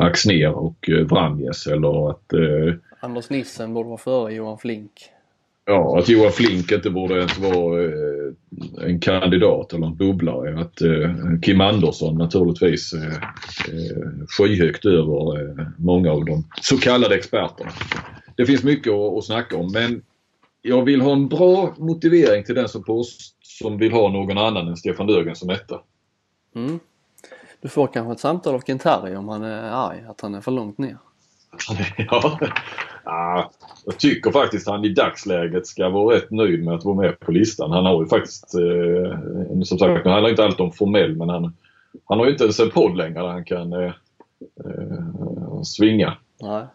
Axner och Vranjes eller att Anders Nissen borde vara före Johan Flink. Ja, att Johan Flink inte borde ens vara en kandidat eller en bubblare. Att Kim Andersson naturligtvis skyhögt över många av de så kallade experterna. Det finns mycket att snacka om men jag vill ha en bra motivering till den som, på, som vill ha någon annan än Stefan Löfgren som etta. Mm. Du får kanske ett samtal av Kentari om han är arg, att han är för långt ner. ja. ja, jag tycker faktiskt han i dagsläget ska vara rätt nöjd med att vara med på listan. Han har ju faktiskt, eh, som sagt, nu handlar inte allt om formell men han, han har ju inte ens en podd längre där han kan eh, eh, svinga. Nej.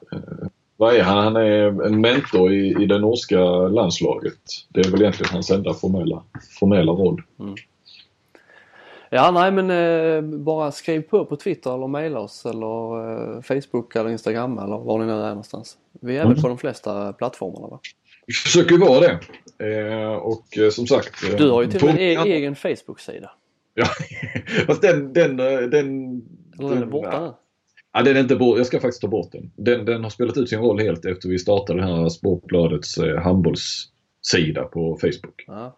Eh, vad är han? Han är en mentor i, i det norska landslaget. Det är väl egentligen hans enda formella, formella roll. Mm. Ja, nej men eh, bara skriv på på Twitter eller mejla oss eller eh, Facebook eller Instagram eller var ni nu är någonstans. Vi är mm. väl på de flesta plattformarna va? Vi försöker vara det. Eh, och eh, som sagt. Eh, du har ju till och med en egen Facebook-sida. Ja, fast den, den, den, den, den är borta nu. Ja, den är inte bort, jag ska faktiskt ta bort den. den. Den har spelat ut sin roll helt efter vi startade den här Sportbladets eh, handbollssida på Facebook. Ah,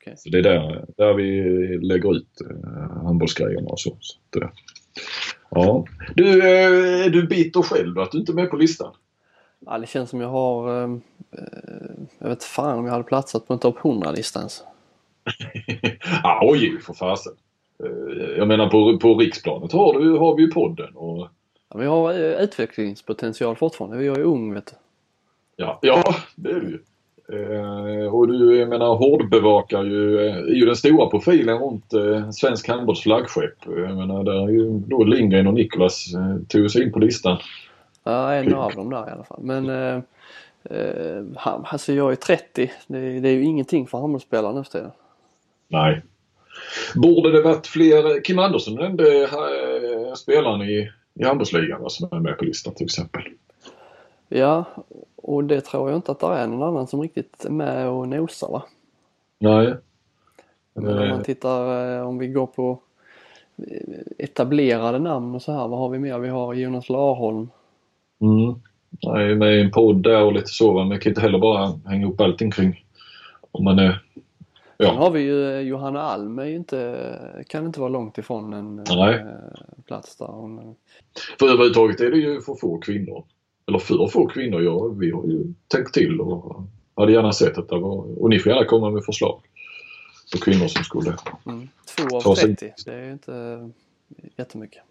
okay. Så det är där, där vi lägger ut eh, handbollsgrejerna och så. så att, eh, ja. Du, eh, är du bitter själv att du inte är med på listan? Ja, det känns som jag har... Eh, jag vet fan om jag hade platsat på en topp 100-lista ens. ja, oj, för fasen. Eh, jag menar på, på riksplanet har, du, har vi ju podden och Ja, vi har eh, utvecklingspotential fortfarande. Vi är ung vet du. Ja, ja det är du ju. Eh, och du jag menar hårdbevakar ju, eh, är ju den stora profilen runt eh, svensk handbolls flaggskepp. Jag menar där är ju då Lindgren och Niklas eh, tog sig in på listan. Ja, en av dem där i alla fall. Men eh, eh, han- alltså jag är 30. Det, är- det är ju ingenting för handbollsspelare nu för tiden. Nej. Borde det varit fler? Kim Andersson nämnde eh, spelaren i, i handbollsligan som är med på listan till exempel. Ja, och det tror jag inte att det är någon annan som riktigt är med och nosar va? Nej. Men om Eh, man tittar, eh, om vi går på eh, etablerade namn och så här, vad har vi mer? Vi har Jonas Larholm. Mm. Nej, med i en podd där och lite så. Men jag kan inte heller bara hänga upp allting kring om man är... Sen Ja, har vi ju eh, Johanna Alm, är ju inte, kan inte vara långt ifrån en Nej. eh, plats där. Hon, för överhuvudtaget är det ju för få kvinnor. Eller för få kvinnor. Ja, vi har ju tänkt till och hade gärna sett att det var... Och ni får gärna komma med förslag på kvinnor som skulle... mm, två av Ta sig- 30, det är ju inte eh, jättemycket.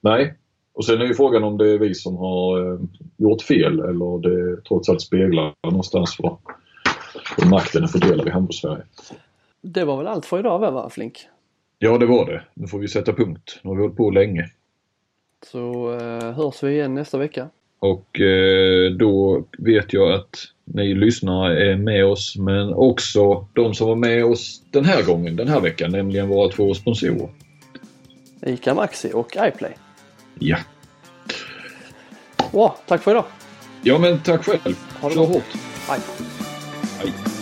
Nej. Och sen är ju frågan om det är vi som har eh, gjort fel eller det trots allt speglar någonstans hur makten är fördelad i handbollssverige. Det var väl allt för idag va, Flink? Ja, det var det. Nu får vi sätta punkt. Nu har vi hållit på länge. Så eh, hörs vi igen nästa vecka. Och eh, då vet jag att ni lyssnare är med oss men också de som var med oss den här gången, den här veckan, nämligen våra två sponsorer. ICA Maxi och iPlay. Ja. Bra, tack för idag. Ja men tack själv. Ha det Kör hårt. Hej. Hej.